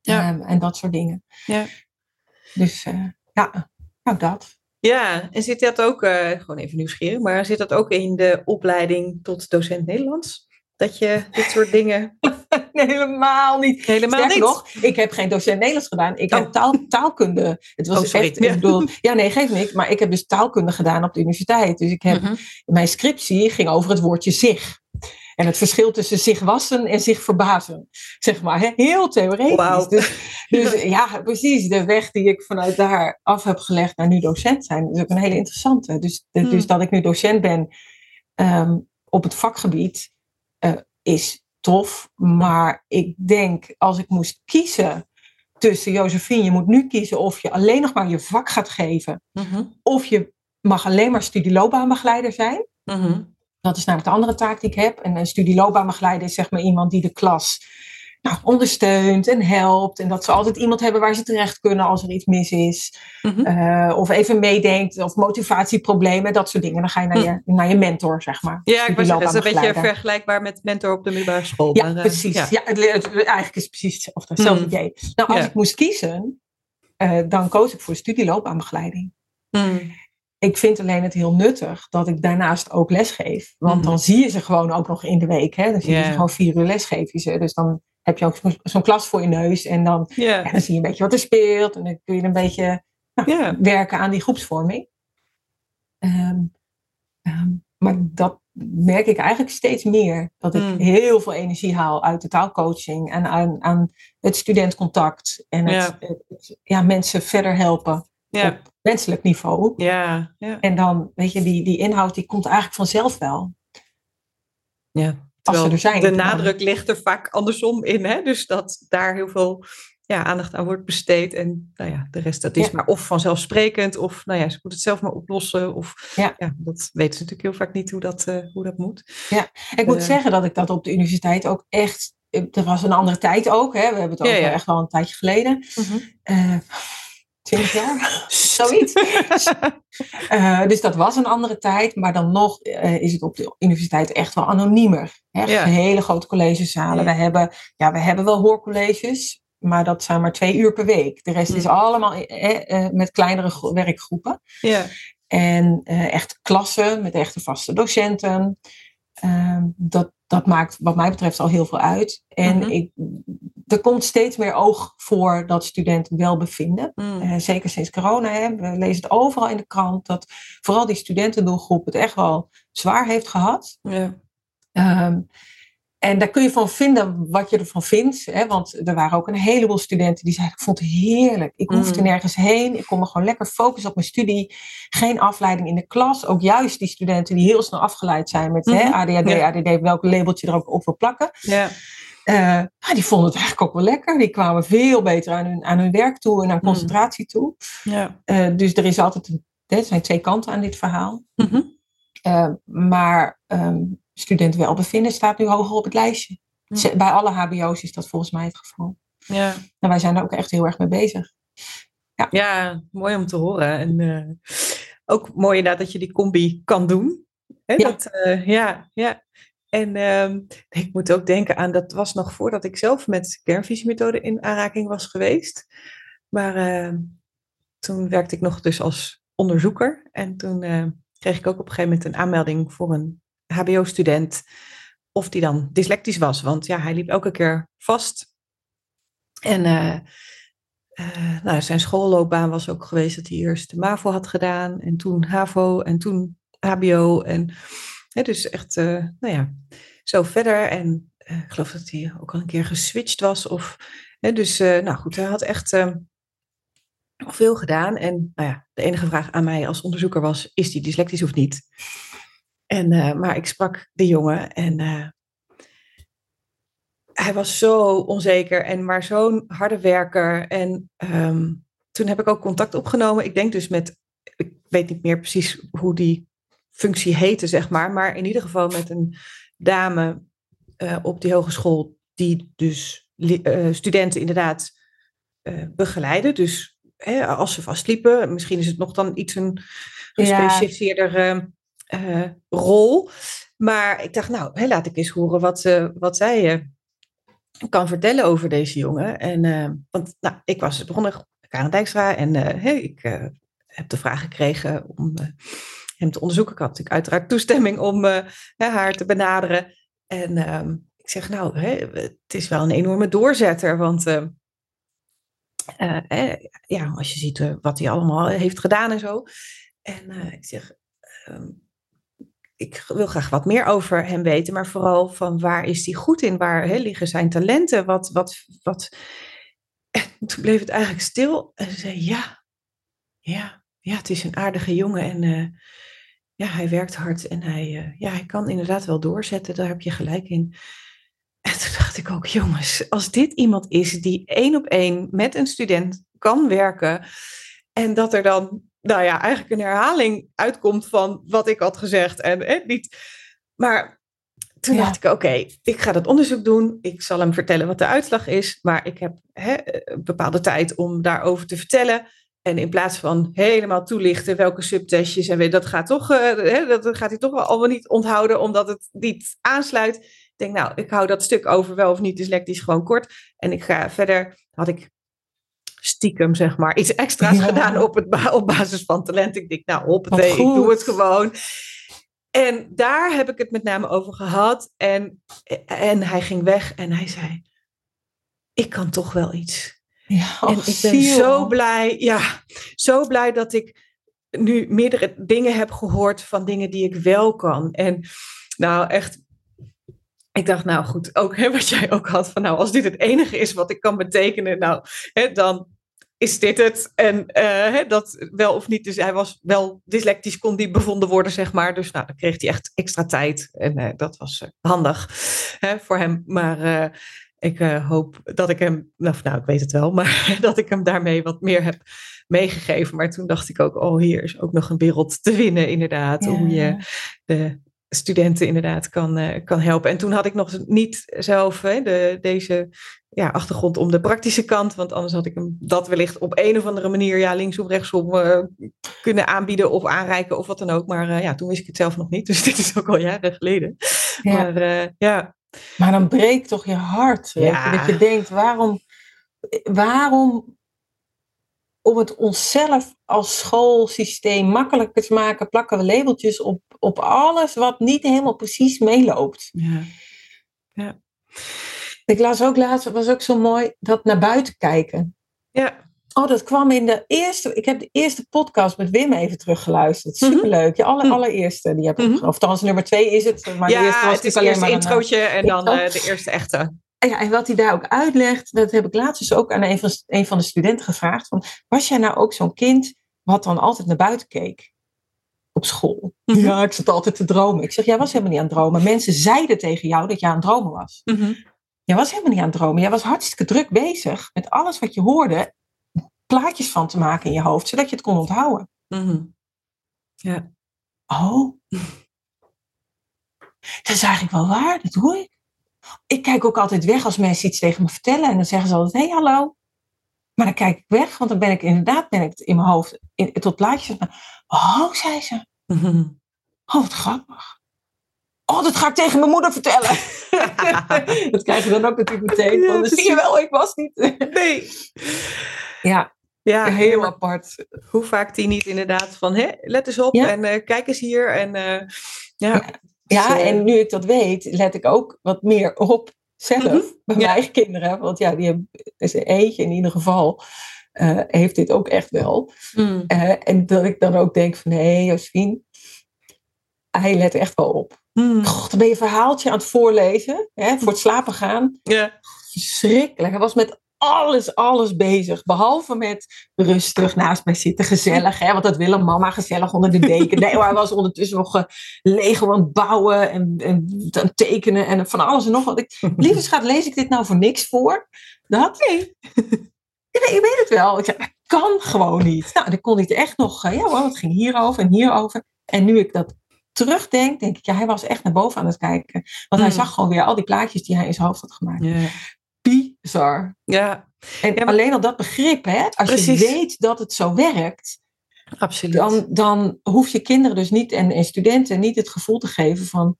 Ja. en dat soort dingen. Ja. Dus eh, ja, nou dat. Ja, en zit dat ook, eh, gewoon even nieuwsgierig, maar zit dat ook in de opleiding tot docent Nederlands? Dat je dit soort dingen Nee, helemaal niet. helemaal Sterker niet. nog, ik heb geen docent Nederlands gedaan. Ik Oh. heb taal, taalkunde. Het was Oh, sorry. echt, ik bedoel, ja, nee, geeft niks. Maar ik heb dus taalkunde gedaan op de universiteit. Dus ik heb, Mhm. mijn scriptie ging over het woordje zich. En het verschil tussen zich wassen en zich verbazen. Zeg maar, heel theoretisch. Dus, dus ja, precies. De weg die ik vanuit daar af heb gelegd naar nu docent zijn, is ook een hele interessante. Dus, Hmm. dus dat ik nu docent ben ehm, op het vakgebied, eh, is tof. Maar ik denk, als ik moest kiezen tussen Josephine, je moet nu kiezen of je alleen nog maar je vak gaat geven. Mhm. Of je mag alleen maar studieloopbaanbegeleider zijn. Mhm. Dat is namelijk de andere taak die ik heb. En een studieloopbaanbegeleider is zeg maar iemand die de klas nou, ondersteunt en helpt. En dat ze altijd iemand hebben waar ze terecht kunnen als er iets mis is. Mhm. Uh, of even meedenkt of motivatieproblemen, dat soort dingen. Dan ga je naar, je, naar je mentor, zeg maar. Ja, ik was is een beetje vergelijkbaar met mentor op de middelbare school. Ja, maar, eh, precies. ja. Ja. het, het- eigenlijk is het precies hetzelfde, hetzelfde Mm. idee. Nou, als Ja. ik moest kiezen, eh, dan koos ik voor studieloopbaanbegeleiding. Mm. Ik vind alleen het heel nuttig dat ik daarnaast ook lesgeef. Want Mhm. dan zie je ze gewoon ook nog in de week. Hè? Dan zie je ze gewoon vier uur lesgeef je ze. Dus dan heb je ook zo'n- klas voor je neus. En dan, dan zie je een beetje wat er speelt. En dan kun je een beetje Ja. werken aan die groepsvorming. Ehm, ehm, maar dat merk ik eigenlijk steeds meer. Dat ik Mm. heel veel energie haal uit de taalcoaching en aan, aan het studentcontact. En het, Ja. het- het- ja, mensen verder helpen Ja. op menselijk niveau. Ja, ja. En dan, weet je, die, die inhoud die komt eigenlijk vanzelf wel. Ja, als er zijn. De nadruk ligt er vaak andersom in, hè? dus dat daar heel veel ja, aandacht aan wordt besteed. En nou ja, de rest dat is maar of vanzelfsprekend, of nou ja, ze moet het zelf maar oplossen. Of ja. dat weten ze natuurlijk heel vaak niet hoe dat, eh, hoe dat moet. Ja, ik moet eh. zeggen dat ik dat op de universiteit ook echt. Eh, er was een andere tijd ook, hè? we hebben het over echt al een tijdje geleden. Mhm. 20 jaar, zoiets. Eh, dus dat was een andere tijd, maar dan nog eh, is het op de universiteit echt wel anoniemer. Hè? Hele grote collegezalen. Ja. We, hebben, ja, we hebben wel hoorcolleges, maar dat zijn maar twee uur per week. De rest is hmm. allemaal eh, eh, met kleinere werkgroepen. Ja. En echt klassen met echte vaste docenten. Ehm, dat, dat maakt wat mij betreft al heel veel uit. En Mhm. ik, er komt steeds meer oog voor dat studenten welbevinden. Mm. Eh, zeker sinds corona. Hè. We lezen het overal in de krant dat vooral die studentendoelgroep het echt wel zwaar heeft gehad. ja. Ehm, en daar kun je van vinden wat je ervan vindt. Hè? Want er waren ook een heleboel studenten die zeiden: Ik vond het heerlijk. Ik hoefde Mm. nergens heen. Ik kon me gewoon lekker focussen op mijn studie. Geen afleiding in de klas. Ook juist die studenten die heel snel afgeleid zijn met hè, Mhm. ADHD, Ja. ADD, welk labeltje er ook op wil plakken. ja. Ja, die vonden het eigenlijk ook wel lekker. Die kwamen veel beter aan hun, aan hun werk toe en aan Mm. concentratie toe. ja. Eh, dus er is altijd, een- hè, er zijn twee kanten aan dit verhaal. Mhm. Eh, maar ehm studentenwelbevinden staat nu hoger op het lijstje. Bij alle HBO's is dat volgens mij het geval. ja. En wij zijn er ook echt heel erg mee bezig. Ja, mooi om te horen. En eh, ook mooi inderdaad dat je die combi kan doen. Hè, Ja. Dat, eh, ja, ja. En ehm, ik moet ook denken aan, dat was nog voordat ik zelf met kernvisiemethode in aanraking was geweest. Maar ehm, toen werkte ik nog dus als onderzoeker. En toen eh, kreeg ik ook op een gegeven moment een aanmelding voor een HBO-student. Of die dan dyslectisch was. Want ja, hij liep elke keer vast. En eh, eh, nou, zijn schoolloopbaan was ook geweest dat hij eerst de MAVO had gedaan. En toen HAVO en toen HBO. En hè, dus echt, eh, nou ja, zo verder. En ik geloof dat hij ook al een keer geswitcht was. Of, hè, dus, nou goed, hij had echt veel gedaan. En nou ja, de enige vraag aan mij als onderzoeker was, is hij dyslectisch of niet? En, eh, maar ik sprak de jongen en eh, hij was zo onzeker en maar zo'n harde werker. En ehm, toen heb ik ook contact opgenomen. Ik denk dus met, ik weet niet meer precies hoe die functie heette, zeg maar. Maar in ieder geval met een dame eh, op die hogeschool die dus studenten inderdaad begeleiden. Dus hè, als ze vastliepen, misschien is het nog dan iets een gespecialiseerdere eh, rol. Maar ik dacht, nou, laat ik eens horen wat, eh, wat zij eh, kan vertellen over deze jongen. En, want nou, ik was begonnen, Karen Dijkstra, en ik heb de vraag gekregen om hem te onderzoeken. Ik had natuurlijk uiteraard toestemming om haar te benaderen. En ehm, ik zeg, nou, het is wel een enorme doorzetter, want eh, ja, als je ziet wat hij allemaal heeft gedaan en zo. En ik zeg, ehm, ik wil graag wat meer over hem weten, maar vooral van waar is hij goed in? Waar liggen zijn talenten? Wat, wat, wat... En toen bleef het eigenlijk stil. En ze zei, ja, ja, ja, het is een aardige jongen en eh, ja, hij werkt hard en hij, eh, ja, hij kan inderdaad wel doorzetten, daar heb je gelijk in. En toen dacht ik ook, jongens, als dit iemand is die één op één met een student kan werken en dat er dan nou ja, eigenlijk een herhaling uitkomt van wat ik had gezegd. En eh, niet. Maar toen Ja. dacht ik, oké, ik ga dat onderzoek doen. Ik zal hem vertellen wat de uitslag is. Maar ik heb hè, een bepaalde tijd om daarover te vertellen. En in plaats van helemaal toelichten welke subtestjes en weet, dat gaat toch, eh, hè, dat gaat hij toch wel al wel niet onthouden, omdat het niet aansluit. Ik denk, nou, ik hou dat stuk over wel of niet dyslectisch gewoon kort. En ik ga verder, had ik stiekem, zeg maar, iets extra's Ja. gedaan op, het, op basis van talent. Ik denk, nou, hoppatee, ik Wat doe het gewoon. En daar heb ik het met name over gehad. En, en hij ging weg en hij zei, ik kan toch wel iets. Ja, En och, ik ben ziel. zo blij, ja, zo blij dat ik nu meerdere dingen heb gehoord van dingen die ik wel kan. En nou echt, ik dacht nou goed, ook hè, wat jij ook had van nou als dit het enige is wat ik kan betekenen, nou hè, dan is dit het. En eh, hè, dat wel of niet, dus hij was wel dyslectisch, kon die bevonden worden zeg maar. Dus nou dan kreeg hij echt extra tijd en eh, dat was eh, handig hè, voor hem. Maar ik hoop dat ik hem, nou, nou ik weet het wel, maar dat ik hem daarmee wat meer heb meegegeven. Maar toen dacht ik ook, oh hier is ook nog een wereld te winnen inderdaad. Ja. Hoe je de studenten inderdaad kan, eh, kan helpen. En toen had ik nog niet zelf hè, de, deze ja, achtergrond om de praktische kant. Want anders had ik hem dat wellicht op een of andere manier ja, links of rechtsom eh, kunnen aanbieden of aanreiken of wat dan ook. Maar eh, ja, toen wist ik het zelf nog niet. Dus dit is ook al jaren geleden. Ja. Maar ja, Maar dan breekt toch je hart. Ja. Dat je denkt, waarom, waarom om het onszelf als schoolsysteem makkelijker te maken, plakken we labeltjes op, op alles wat niet helemaal precies meeloopt. ja, Ik las ook laatst, het was ook zo mooi, dat naar buiten kijken. ja. Oh, dat kwam in de eerste. Ik heb de eerste podcast met Wim even teruggeluisterd. Mhm. Superleuk. Je Mhm. allereerste. Die heb ik Mhm. Of trouwens, nummer twee is het. Maar de ja, eerste was het is natuurlijk eerst alleen een introotje en dan eh, de eerste echte. En Ja, en wat hij daar ook uitlegt, dat heb ik laatst dus ook aan een van, een van de studenten gevraagd. Van, was jij nou ook zo'n kind wat dan altijd naar buiten keek? Op school. Mhm. Ja, ik zat altijd te dromen. Ik zeg, jij was helemaal niet aan het dromen. Mensen zeiden tegen jou dat je aan het dromen was. Mhm. Jij was helemaal niet aan het dromen. Jij was hartstikke druk bezig met alles wat je hoorde. Plaatjes van te maken in je hoofd, zodat je het kon onthouden. Mhm. Ja. Oh. Dat is eigenlijk wel waar, dat doe ik. Ik kijk ook altijd weg als mensen iets tegen me vertellen. En dan zeggen ze altijd, hé, hey, hallo. Maar dan kijk ik weg, want dan ben ik inderdaad ben ik in mijn hoofd in, tot plaatjes. Oh, zei ze. Oh, wat grappig. Oh, dat ga ik tegen mijn moeder vertellen. dat krijg je dan ook natuurlijk meteen. Ja, zie je wel, ik was niet. Nee. ja, Ja, heel apart. hoe vaak die niet inderdaad van, hé, let eens op Ja. en eh, kijk eens hier. En eh, ja. Ja, Dus, eh, en nu ik dat weet, let ik ook wat meer op zelf. Mhm, Bij mijn eigen kinderen. Want ja, die hebben, is er eentje in ieder geval. Eh, heeft dit ook echt wel. mm, Eh, en dat ik dan ook denk van, hé, hey. Hij let echt wel op. mm, dan ben je een verhaaltje aan het voorlezen. Hè, voor het slapen gaan. ja. Verschrikkelijk. Hij was met alles, alles bezig. Behalve met rustig naast mij zitten, gezellig. Hè? Want dat wil een mama, gezellig onder de deken. Nee, maar hij was ondertussen nog uh, Lego aan het bouwen en, en tekenen en van alles en nog wat. Ik, lieve schat, lees ik dit nou voor niks voor? Dat? Nee. Ik weet het wel. Ik zei, dat kan gewoon niet. Nou, dan kon hij het echt nog, uh, ja hoor, het ging hierover en hierover. En nu ik dat terugdenk, denk ik, ja, hij was echt naar boven aan het kijken. Want hij Mm. zag gewoon weer al die plaatjes die hij in zijn hoofd had gemaakt. Ja. Bizar. ja, En Ja, maar- alleen al dat begrip, hè, als Precies. je weet dat het zo werkt, absoluut. dan, dan hoef je kinderen dus niet en, en studenten niet het gevoel te geven van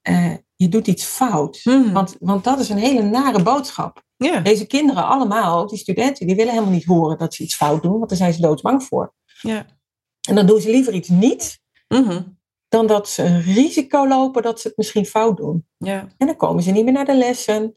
eh, je doet iets fout. Mhm. Want, want dat is een hele nare boodschap. ja. Deze kinderen allemaal, die studenten, die willen helemaal niet horen dat ze iets fout doen, want daar zijn ze doodsbang voor. Ja. En dan doen ze liever iets niet, Mhm. dan dat ze een risico lopen dat ze het misschien fout doen. ja. En dan komen ze niet meer naar de lessen.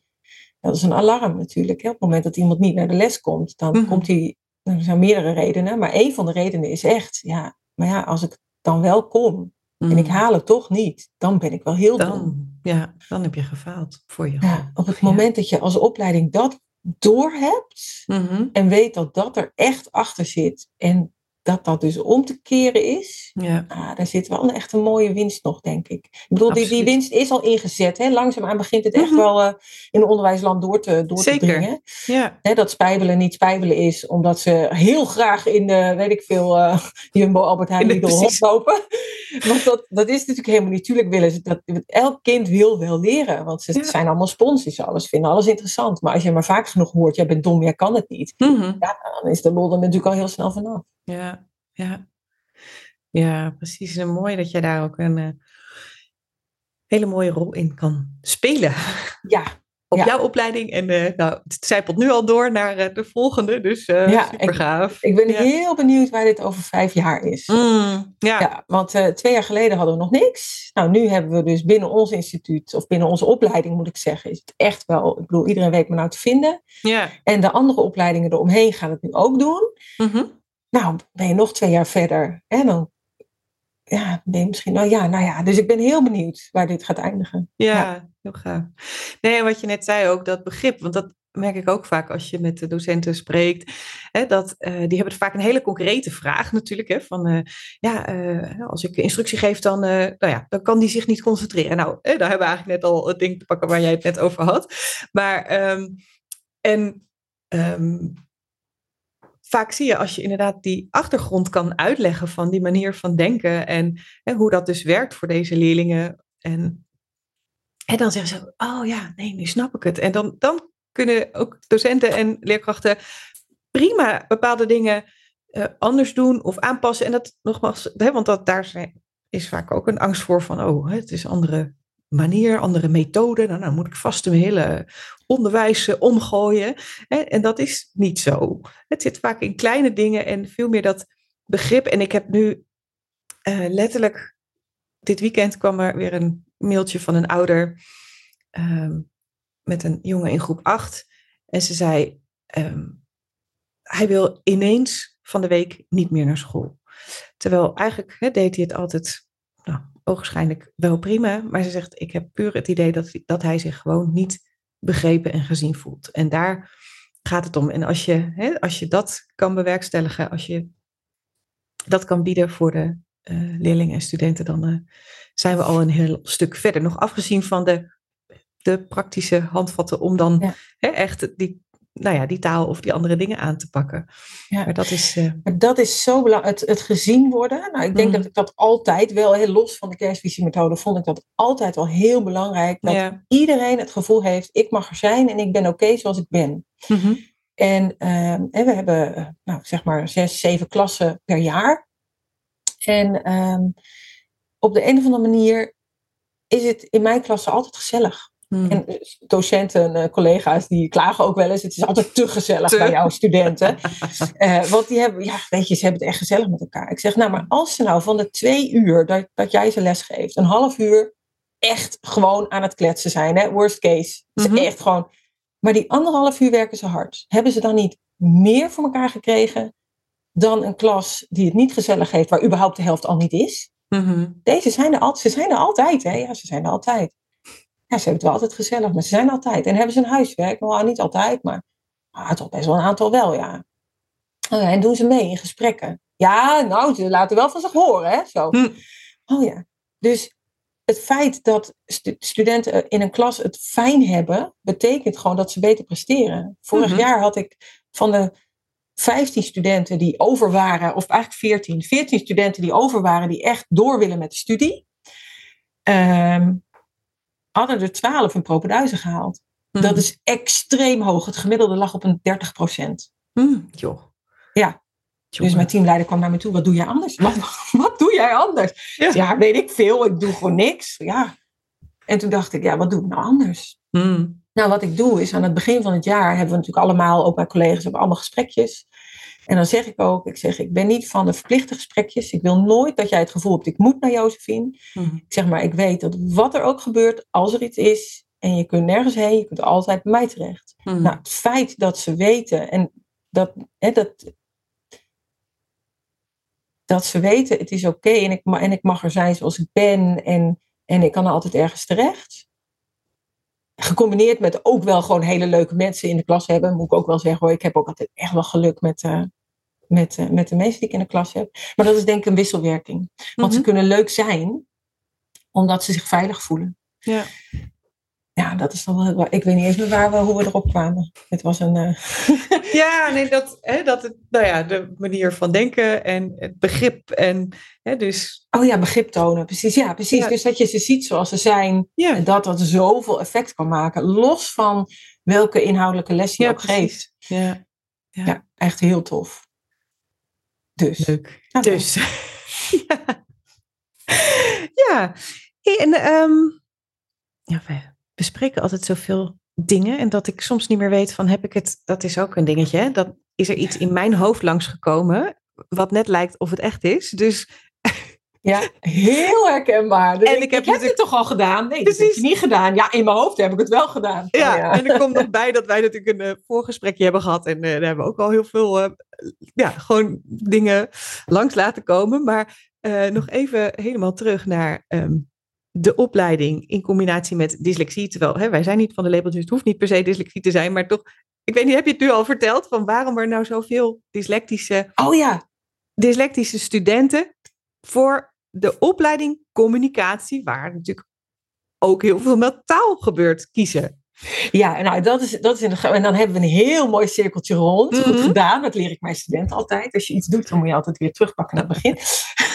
Dat is een alarm natuurlijk. Hè? Op het moment dat iemand niet naar de les komt, dan Mhm. komt hij. nou, Er zijn meerdere redenen, maar één van de redenen is echt, ja, maar ja, als ik dan wel kom en ik haal het toch niet, dan ben ik wel heel dom. Ja, dan heb je gefaald voor je. Ja, op het moment dat je als opleiding dat doorhebt Mhm. en weet dat dat er echt achter zit en dat dat dus om te keren is, Ja. ah, daar zit wel een echt een mooie winst nog, denk ik. Ik bedoel, die, die winst is al ingezet. Hè? Langzaamaan begint het echt Mhm. wel eh, in het onderwijsland door te, door te Zeker. dringen. Ja. Hè, dat spijbelen niet spijbelen is, omdat ze heel graag in de, weet ik veel, eh, Jumbo, Albert Heijn, Lidl rondlopen. Want dat, dat is natuurlijk helemaal niet. Tuurlijk willen ze dat. Elk kind wil wel leren, want ze Ja. zijn allemaal sponsors, alles vinden alles interessant. Maar als je maar vaak genoeg hoort, jij bent dom, jij kan het niet. Mhm. Dan is de lol er natuurlijk al heel snel vanaf. Ja, ja. Ja, precies. En mooi dat jij daar ook een eh, hele mooie rol in kan spelen. Ja, Op Ja. jouw opleiding. En eh, nou, het zijpelt nu al door naar eh, de volgende. Dus Ja, super gaaf. ik ben Ja. heel benieuwd waar dit over vijf jaar is. Mm, ja. Ja, want twee jaar geleden hadden we nog niks. Nou, nu hebben we dus binnen ons instituut, of binnen onze opleiding moet ik zeggen, is het echt wel, ik bedoel, iedereen weet me nou te vinden. ja. En de andere opleidingen eromheen gaan het nu ook doen. Mhm. Nou, ben je nog twee jaar verder. En dan ja, ben je misschien, nou ja, nou ja. Dus ik ben heel benieuwd waar dit gaat eindigen. Ja, Ja. heel gaaf. Nee, wat je net zei ook, dat begrip, want dat merk ik ook vaak als je met de docenten spreekt, hè, dat eh, die hebben vaak een hele concrete vraag natuurlijk, hè, van eh, ja, eh, als ik instructie geef, dan, nou ja, dan kan die zich niet concentreren. Nou, eh, daar hebben we eigenlijk net al het ding te pakken waar jij het net over had. Maar, ehm, en ehm, vaak zie je als je inderdaad die achtergrond kan uitleggen van die manier van denken en hoe dat dus werkt voor deze leerlingen. En, en dan zeggen ze, oh ja, nee, nu snap ik het. En dan, dan kunnen ook docenten en leerkrachten prima bepaalde dingen eh, anders doen of aanpassen. En dat nogmaals, hè, want dat, daar is vaak ook een angst voor van, oh, het is andere manier, andere methode. Nou, nou moet ik vast mijn hele onderwijs eh, omgooien. En dat is niet zo. Het zit vaak in kleine dingen en veel meer dat begrip. En ik heb nu eh, letterlijk, dit weekend kwam er weer een mailtje van een ouder ehm, met een jongen in groep 8. En ze zei, ehm, hij wil ineens van de week niet meer naar school. Terwijl eigenlijk deed hij het altijd, nou, ogenschijnlijk wel prima. Maar ze zegt, ik heb puur het idee dat, dat hij zich gewoon niet begrepen en gezien voelt. En daar gaat het om. En als je, hè, als je dat kan bewerkstelligen, als je dat kan bieden voor de eh, leerlingen en studenten, dan eh, zijn we al een heel stuk verder. Nog afgezien van de, de praktische handvatten om dan Ja. hè, echt die, nou ja, die taal of die andere dingen aan te pakken. Ja. Maar dat is. eh, dat is zo belangrijk, het, het gezien worden. Nou, ik denk Mhm. dat ik dat altijd wel, heel los van de kerstvisiemethode, vond ik dat altijd wel heel belangrijk. Dat ja. iedereen het gevoel heeft, ik mag er zijn en ik ben oké zoals ik ben. Mhm. En, ehm, en we hebben, eh, nou, zeg maar, zes, zeven klassen per jaar. En ehm, op de een of andere manier is het in mijn klasse altijd gezellig. Mhm. En eh, docenten, eh, collega's, die klagen ook wel eens. Het is altijd te gezellig Te. bij jouw studenten. Eh, want die hebben, ja, weet je, ze hebben het echt gezellig met elkaar. Ik zeg, nou, maar als ze nou van de twee uur dat, dat jij ze les geeft, een half uur echt gewoon aan het kletsen zijn, hè? worst case. Ze Mhm. echt gewoon. Maar die anderhalf uur werken ze hard. Hebben ze dan niet meer voor elkaar gekregen dan een klas die het niet gezellig heeft, waar überhaupt de helft al niet is? Mhm. Deze zijn er altijd, ze zijn er altijd, hè? Ja, ze zijn er altijd. Ja, ze hebben het wel altijd gezellig, maar ze zijn altijd. En hebben ze een huiswerk? Nou, niet altijd, maar ah, toch best wel een aantal wel, ja. Oh ja. En doen ze mee in gesprekken? Ja, nou, ze laten wel van zich horen, hè? Zo. Hm. Oh ja. Dus het feit dat stu- studenten in een klas het fijn hebben, betekent gewoon dat ze beter presteren. Vorig Mhm. jaar had ik van de 15 studenten die over waren, of eigenlijk 14, 14 studenten die over waren, die echt door willen met de studie, ehm, hadden er 12 een propenduizen gehaald. Mhm. Dat is extreem hoog. Het gemiddelde lag op een 30 procent. Joh. Ja. Dus mijn teamleider kwam naar me toe. Wat doe jij anders? Wat, wat doe jij anders? Ja. Ja. weet ik veel. Ik doe gewoon niks. Ja. En toen dacht ik, ja, wat doe ik nou anders? Mhm. Nou, wat ik doe is aan het begin van het jaar hebben we natuurlijk allemaal, ook mijn collega's, hebben allemaal gesprekjes. En dan zeg ik ook, ik zeg, ik ben niet van de verplichte gesprekjes. Ik wil nooit dat jij het gevoel hebt, ik moet naar Josephine. Mhm. Ik zeg maar, ik weet dat wat er ook gebeurt, als er iets is, en je kunt nergens heen, je kunt altijd bij mij terecht. Mhm. Nou, het feit dat ze weten en dat, hè, dat, dat ze weten, het is oké en, ik, en ik mag er zijn zoals ik ben en, en ik kan er altijd ergens terecht. Gecombineerd met ook wel gewoon hele leuke mensen in de klas hebben, moet ik ook wel zeggen hoor. Ik heb ook altijd echt wel geluk met, eh, met, uh, met de mensen die ik in de klas heb. Maar dat is denk ik een wisselwerking. Want ze Mhm. kunnen leuk zijn, omdat ze zich veilig voelen. Ja. Ja, dat is dan wel. Ik weet niet eens meer waar we, hoe we erop kwamen. Het was een. eh, Ja, nee, dat, hè, dat het, nou ja, de manier van denken en het begrip en hè, dus Oh ja, begrip tonen. Precies. Ja, precies. Ja. Dus dat je ze ziet zoals ze zijn. ja, En dat dat zoveel effect kan maken. Los van welke inhoudelijke les je Ja, ook geeft. ja, Ja. Ja, echt heel tof. Dus. leuk. Ja, Dus, ja. ja. Hey, en ehm, ja, we bespreken altijd zoveel dingen en dat ik soms niet meer weet van heb ik het, dat is ook een dingetje. Hè? Dat is er iets in mijn hoofd langsgekomen wat net lijkt of het echt is. Dus Ja, heel herkenbaar. Dus En ik, ik heb ik heb natuurlijk- dit toch al gedaan? Nee, dat heb Precies. je niet gedaan. Ja, in mijn hoofd heb ik het wel gedaan. ja, Oh, ja. en er komt nog bij dat wij natuurlijk een eh, voorgesprekje hebben gehad en eh, daar hebben we ook al heel veel eh, ja, gewoon dingen langs laten komen. Maar nog even helemaal terug naar ehm, de opleiding in combinatie met dyslexie. Terwijl hè, wij zijn niet van de label, dus het hoeft niet per se dyslexie te zijn. Maar toch, ik weet niet, heb je het nu al verteld van waarom er nou zoveel dyslectische, Oh ja, dyslectische studenten voor de opleiding communicatie, waar natuurlijk ook heel veel met taal gebeurt, kiezen? Ja, nou, dat is, dat is in de, en dan hebben we een heel mooi cirkeltje rond. Goed Mhm. gedaan, dat leer ik mijn studenten altijd. Als je iets doet, dan moet je altijd weer terugpakken naar het begin.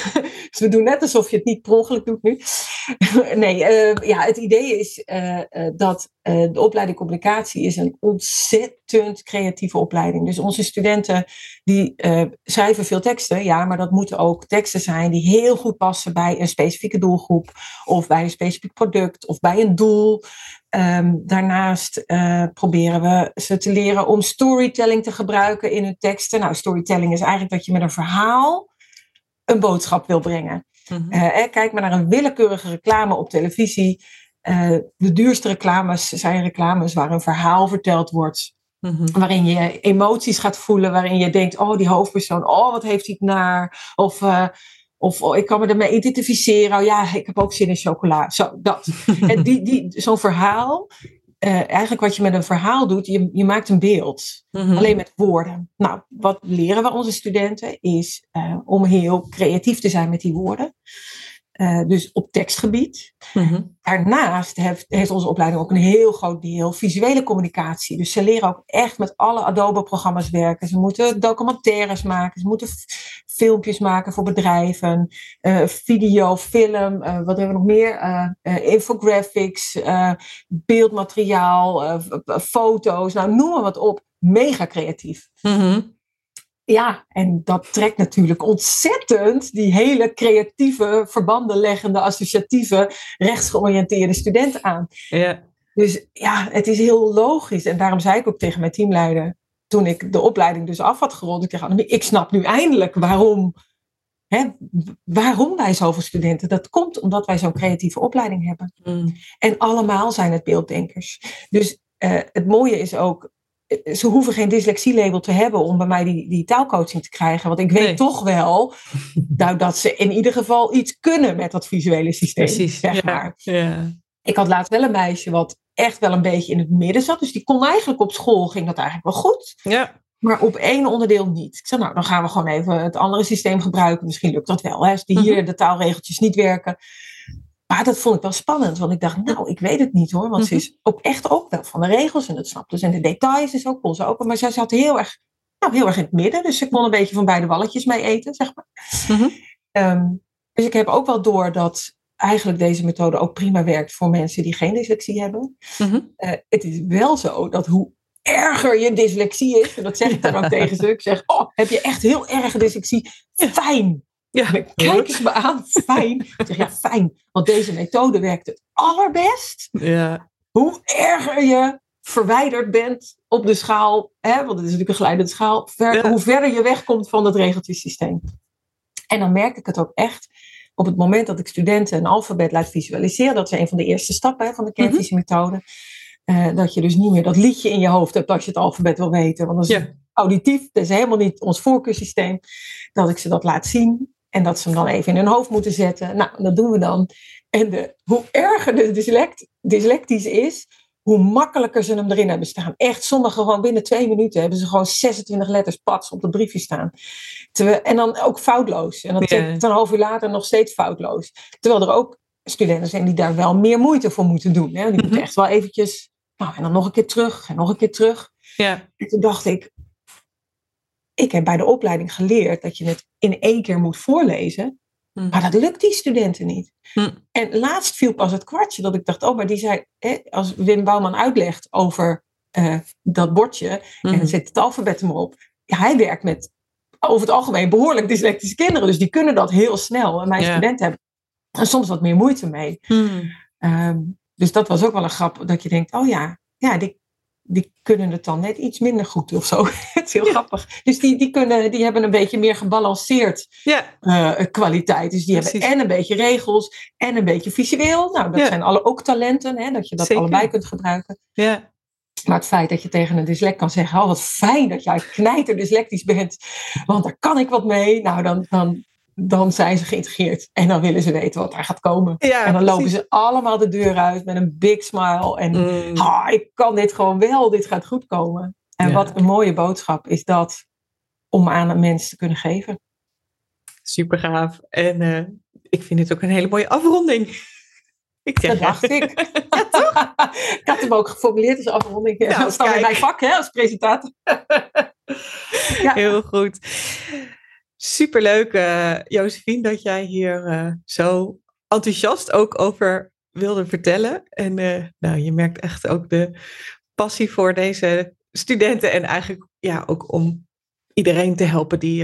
dus we doen net alsof je het niet per ongeluk doet nu. nee, eh, ja, het idee is eh, eh, dat de opleiding communicatie is een ontzettend creatieve opleiding. Dus onze studenten die schrijven veel teksten, ja, maar dat moeten ook teksten zijn die heel goed passen bij een specifieke doelgroep of bij een specifiek product of bij een doel. Ehm, daarnaast eh, proberen we ze te leren om storytelling te gebruiken in hun teksten. Nou, storytelling is eigenlijk dat je met een verhaal een boodschap wil brengen. Eh, eh, kijk maar naar een willekeurige reclame op televisie. Eh, de duurste reclames zijn reclames waar een verhaal verteld wordt. Mhm. Waarin je emoties gaat voelen. Waarin je denkt, oh die hoofdpersoon, oh wat heeft hij naar. Of, of oh, ik kan me ermee identificeren. Oh ja, ik heb ook zin in chocola. Zo, dat. En die, die, zo'n verhaal, eh, eigenlijk wat je met een verhaal doet, je, je maakt een beeld. Mhm. Alleen met woorden. Nou, wat leren we onze studenten is eh, om heel creatief te zijn met die woorden. Eh, dus op tekstgebied. Mhm. Daarnaast heeft, heeft onze opleiding ook een heel groot deel visuele communicatie. Dus ze leren ook echt met alle Adobe-programma's werken. Ze moeten documentaires maken, ze moeten filmpjes maken voor bedrijven, eh, video, film, eh, wat hebben we nog meer? Infographics, beeldmateriaal, foto's, nou noem maar wat op. Mega creatief. Mhm. Ja, en dat trekt natuurlijk ontzettend die hele creatieve, verbandenleggende, associatieve, rechtsgeoriënteerde studenten aan. Ja. Dus ja, het is heel logisch. En daarom zei ik ook tegen mijn teamleider, toen ik de opleiding dus af had gerond, ik dacht, "Annemie, ik snap nu eindelijk waarom, hè, waarom wij zoveel studenten. Dat komt omdat wij zo'n creatieve opleiding hebben. Mhm. En allemaal zijn het beelddenkers. Dus eh, het mooie is ook, ze hoeven geen dyslexielabel te hebben om bij mij die, die taalcoaching te krijgen. Want ik weet Nee. toch wel nou, dat ze in ieder geval iets kunnen met dat visuele systeem. Precies. Zeg ja. maar. Ja. Ik had laatst wel een meisje wat echt wel een beetje in het midden zat. Dus die kon eigenlijk op school, ging dat eigenlijk wel goed. Ja. Maar op één onderdeel niet. Ik zei, nou, dan gaan we gewoon even het andere systeem gebruiken. Misschien lukt dat wel, hè, als die hier de taalregeltjes niet werken. Maar dat vond ik wel spannend, want ik dacht, nou, ik weet het niet hoor. Want ze is ook echt ook wel van de regels en dat snapt dus. En de details is ook, ze ook. Maar zij zat heel erg, nou, heel erg in het midden. Dus ze kon een beetje van beide walletjes mee eten, zeg maar. Mhm. Ehm, dus ik heb ook wel door dat eigenlijk deze methode ook prima werkt voor mensen die geen dyslexie hebben. Mhm. Eh, het is wel zo dat hoe erger je dyslexie is, en dat zeg ik dan ook tegen ze, ik zeg, oh, heb je echt heel erg dyslexie? Fijn. Ja. Kijk eens me aan, fijn. Zeg, ja, fijn, want deze methode werkt het allerbest. Ja. Hoe erger je verwijderd bent op de schaal, hè, want het is natuurlijk een glijdende schaal, ver- Ja. hoe verder je wegkomt van het regeltjesysteem. En dan merk ik het ook echt op het moment dat ik studenten een alfabet laat visualiseren. Dat is een van de eerste stappen hè, van de kennismethode. methode. Eh, dat je dus niet meer dat liedje in je hoofd hebt als je het alfabet wil weten. Want dat is Ja. auditief, dat is helemaal niet ons voorkeursysteem. Dat ik ze dat laat zien en dat ze hem dan even in hun hoofd moeten zetten. Nou, dat doen we dan. En de, hoe erger de dyslect, dyslectisch is, hoe makkelijker ze hem erin hebben staan. Echt, sommigen gewoon binnen twee minuten hebben ze gewoon 26 letters pats op het briefje staan. Terwijl, en dan ook foutloos. En ik het een half uur later nog steeds foutloos. Terwijl er ook studenten zijn die daar wel meer moeite voor moeten doen. Hè? Die moeten Mhm. echt wel eventjes, nou en dan nog een keer terug en nog een keer terug. Ja. En toen dacht ik, ik heb bij de opleiding geleerd dat je het in één keer moet voorlezen. Hm. Maar dat lukt die studenten niet. Hm. En laatst viel pas het kwartje dat ik dacht, oh, maar die zei, hè, als Wim Bouwman uitlegt over eh, dat bordje en er zit het alfabet hem op. Ja, hij werkt met over het algemeen behoorlijk dyslectische kinderen, dus die kunnen dat heel snel. En mijn studenten hebben er soms wat meer moeite mee. Hm. Ehm, dus dat was ook wel een grap, dat je denkt, oh ja, ja die, die kunnen het dan net iets minder goed of zo. het is heel Ja. grappig. Dus die, die, kunnen, die hebben een beetje meer gebalanceerd Ja. eh, kwaliteit. Dus die hebben en een beetje regels en een beetje visueel. Nou, dat Ja. zijn alle ook talenten, hè, dat je dat Zeker. allebei kunt gebruiken. Ja. Maar het feit dat je tegen een dyslect kan zeggen, oh wat fijn dat jij knijter dyslectisch bent, want daar kan ik wat mee. Nou, dan, dan, dan zijn ze geïntegreerd en dan willen ze weten wat er gaat komen. Ja, en dan lopen precies. ze allemaal de deur uit met een big smile en Mm. ah, ik kan dit gewoon wel, dit gaat goed komen. En Ja. wat een mooie boodschap is dat om aan een mens te kunnen geven. Super gaaf. En eh, ik vind het ook een hele mooie afronding. Ik zeg Dat dacht ik. ik had hem ook geformuleerd als afronding. Nou, dat is dan kijk. mijn vak hè, als presentator. Ja. Heel goed. Superleuk, Josephine, dat jij hier eh, zo enthousiast ook over wilde vertellen. En eh, nou, je merkt echt ook de passie voor deze studenten. En eigenlijk ja, ook om iedereen te helpen die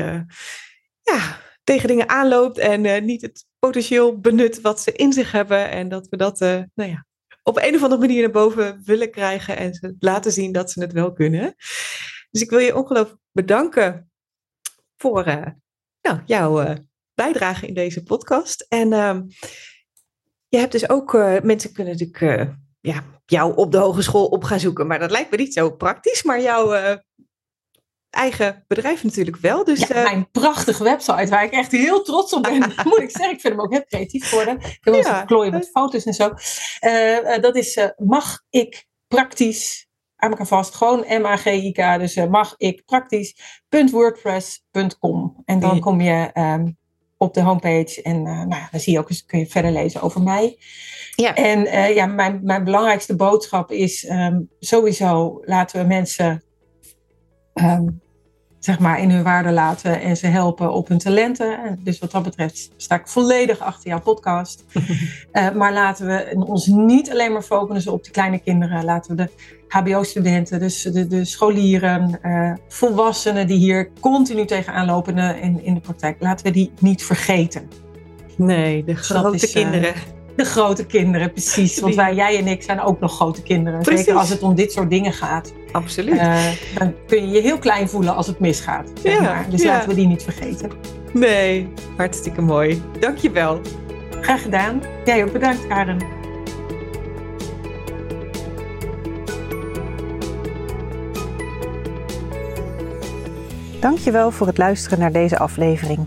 ja, tegen dingen aanloopt en niet het potentieel benut wat ze in zich hebben. En dat we dat nou ja, op een of andere manier naar boven willen krijgen en ze laten zien dat ze het wel kunnen. Dus ik wil je ongelooflijk bedanken voor nou, jouw eh, bijdrage in deze podcast. En ehm, je hebt dus ook, eh, mensen kunnen natuurlijk eh, ja, jou op de hogeschool op gaan zoeken, maar dat lijkt me niet zo praktisch. Maar jouw eigen bedrijf natuurlijk wel. Dus Ja, mijn prachtige website, waar ik echt heel trots op ben. moet ik zeggen. Ik vind hem ook heel creatief worden. Ik heb wel eens Ja. klooien met foto's en zo. Dat is mag ik praktisch, aan elkaar vast, gewoon M-A-G-I-K. Dus eh, mag ik praktisch.wordpress.com. En dan kom je ehm, op de homepage en eh, nou, dan zie je ook eens, kun je verder lezen over mij. Ja. En eh, ja, mijn, mijn belangrijkste boodschap is ehm, sowieso laten we mensen ehm, zeg maar in hun waarde laten en ze helpen op hun talenten. En Dus wat dat betreft sta ik volledig achter jouw podcast. Eh, maar laten we ons niet alleen maar focussen op die kleine kinderen. Laten we de HBO-studenten, dus de, de scholieren, eh, volwassenen die hier continu tegenaan lopen in, in de praktijk, laten we die niet vergeten. nee, de grote is, eh, kinderen. De grote kinderen, precies. Want wij, jij en ik zijn ook nog grote kinderen. Precies. Zeker als het om dit soort dingen gaat. Absoluut. Eh, dan kun je je heel klein voelen als het misgaat. Zeg Ja, maar. Dus ja. laten we die niet vergeten. nee, hartstikke mooi. Dankjewel. Graag gedaan. Jij ook bedankt, Karen. Dankjewel voor het luisteren naar deze aflevering.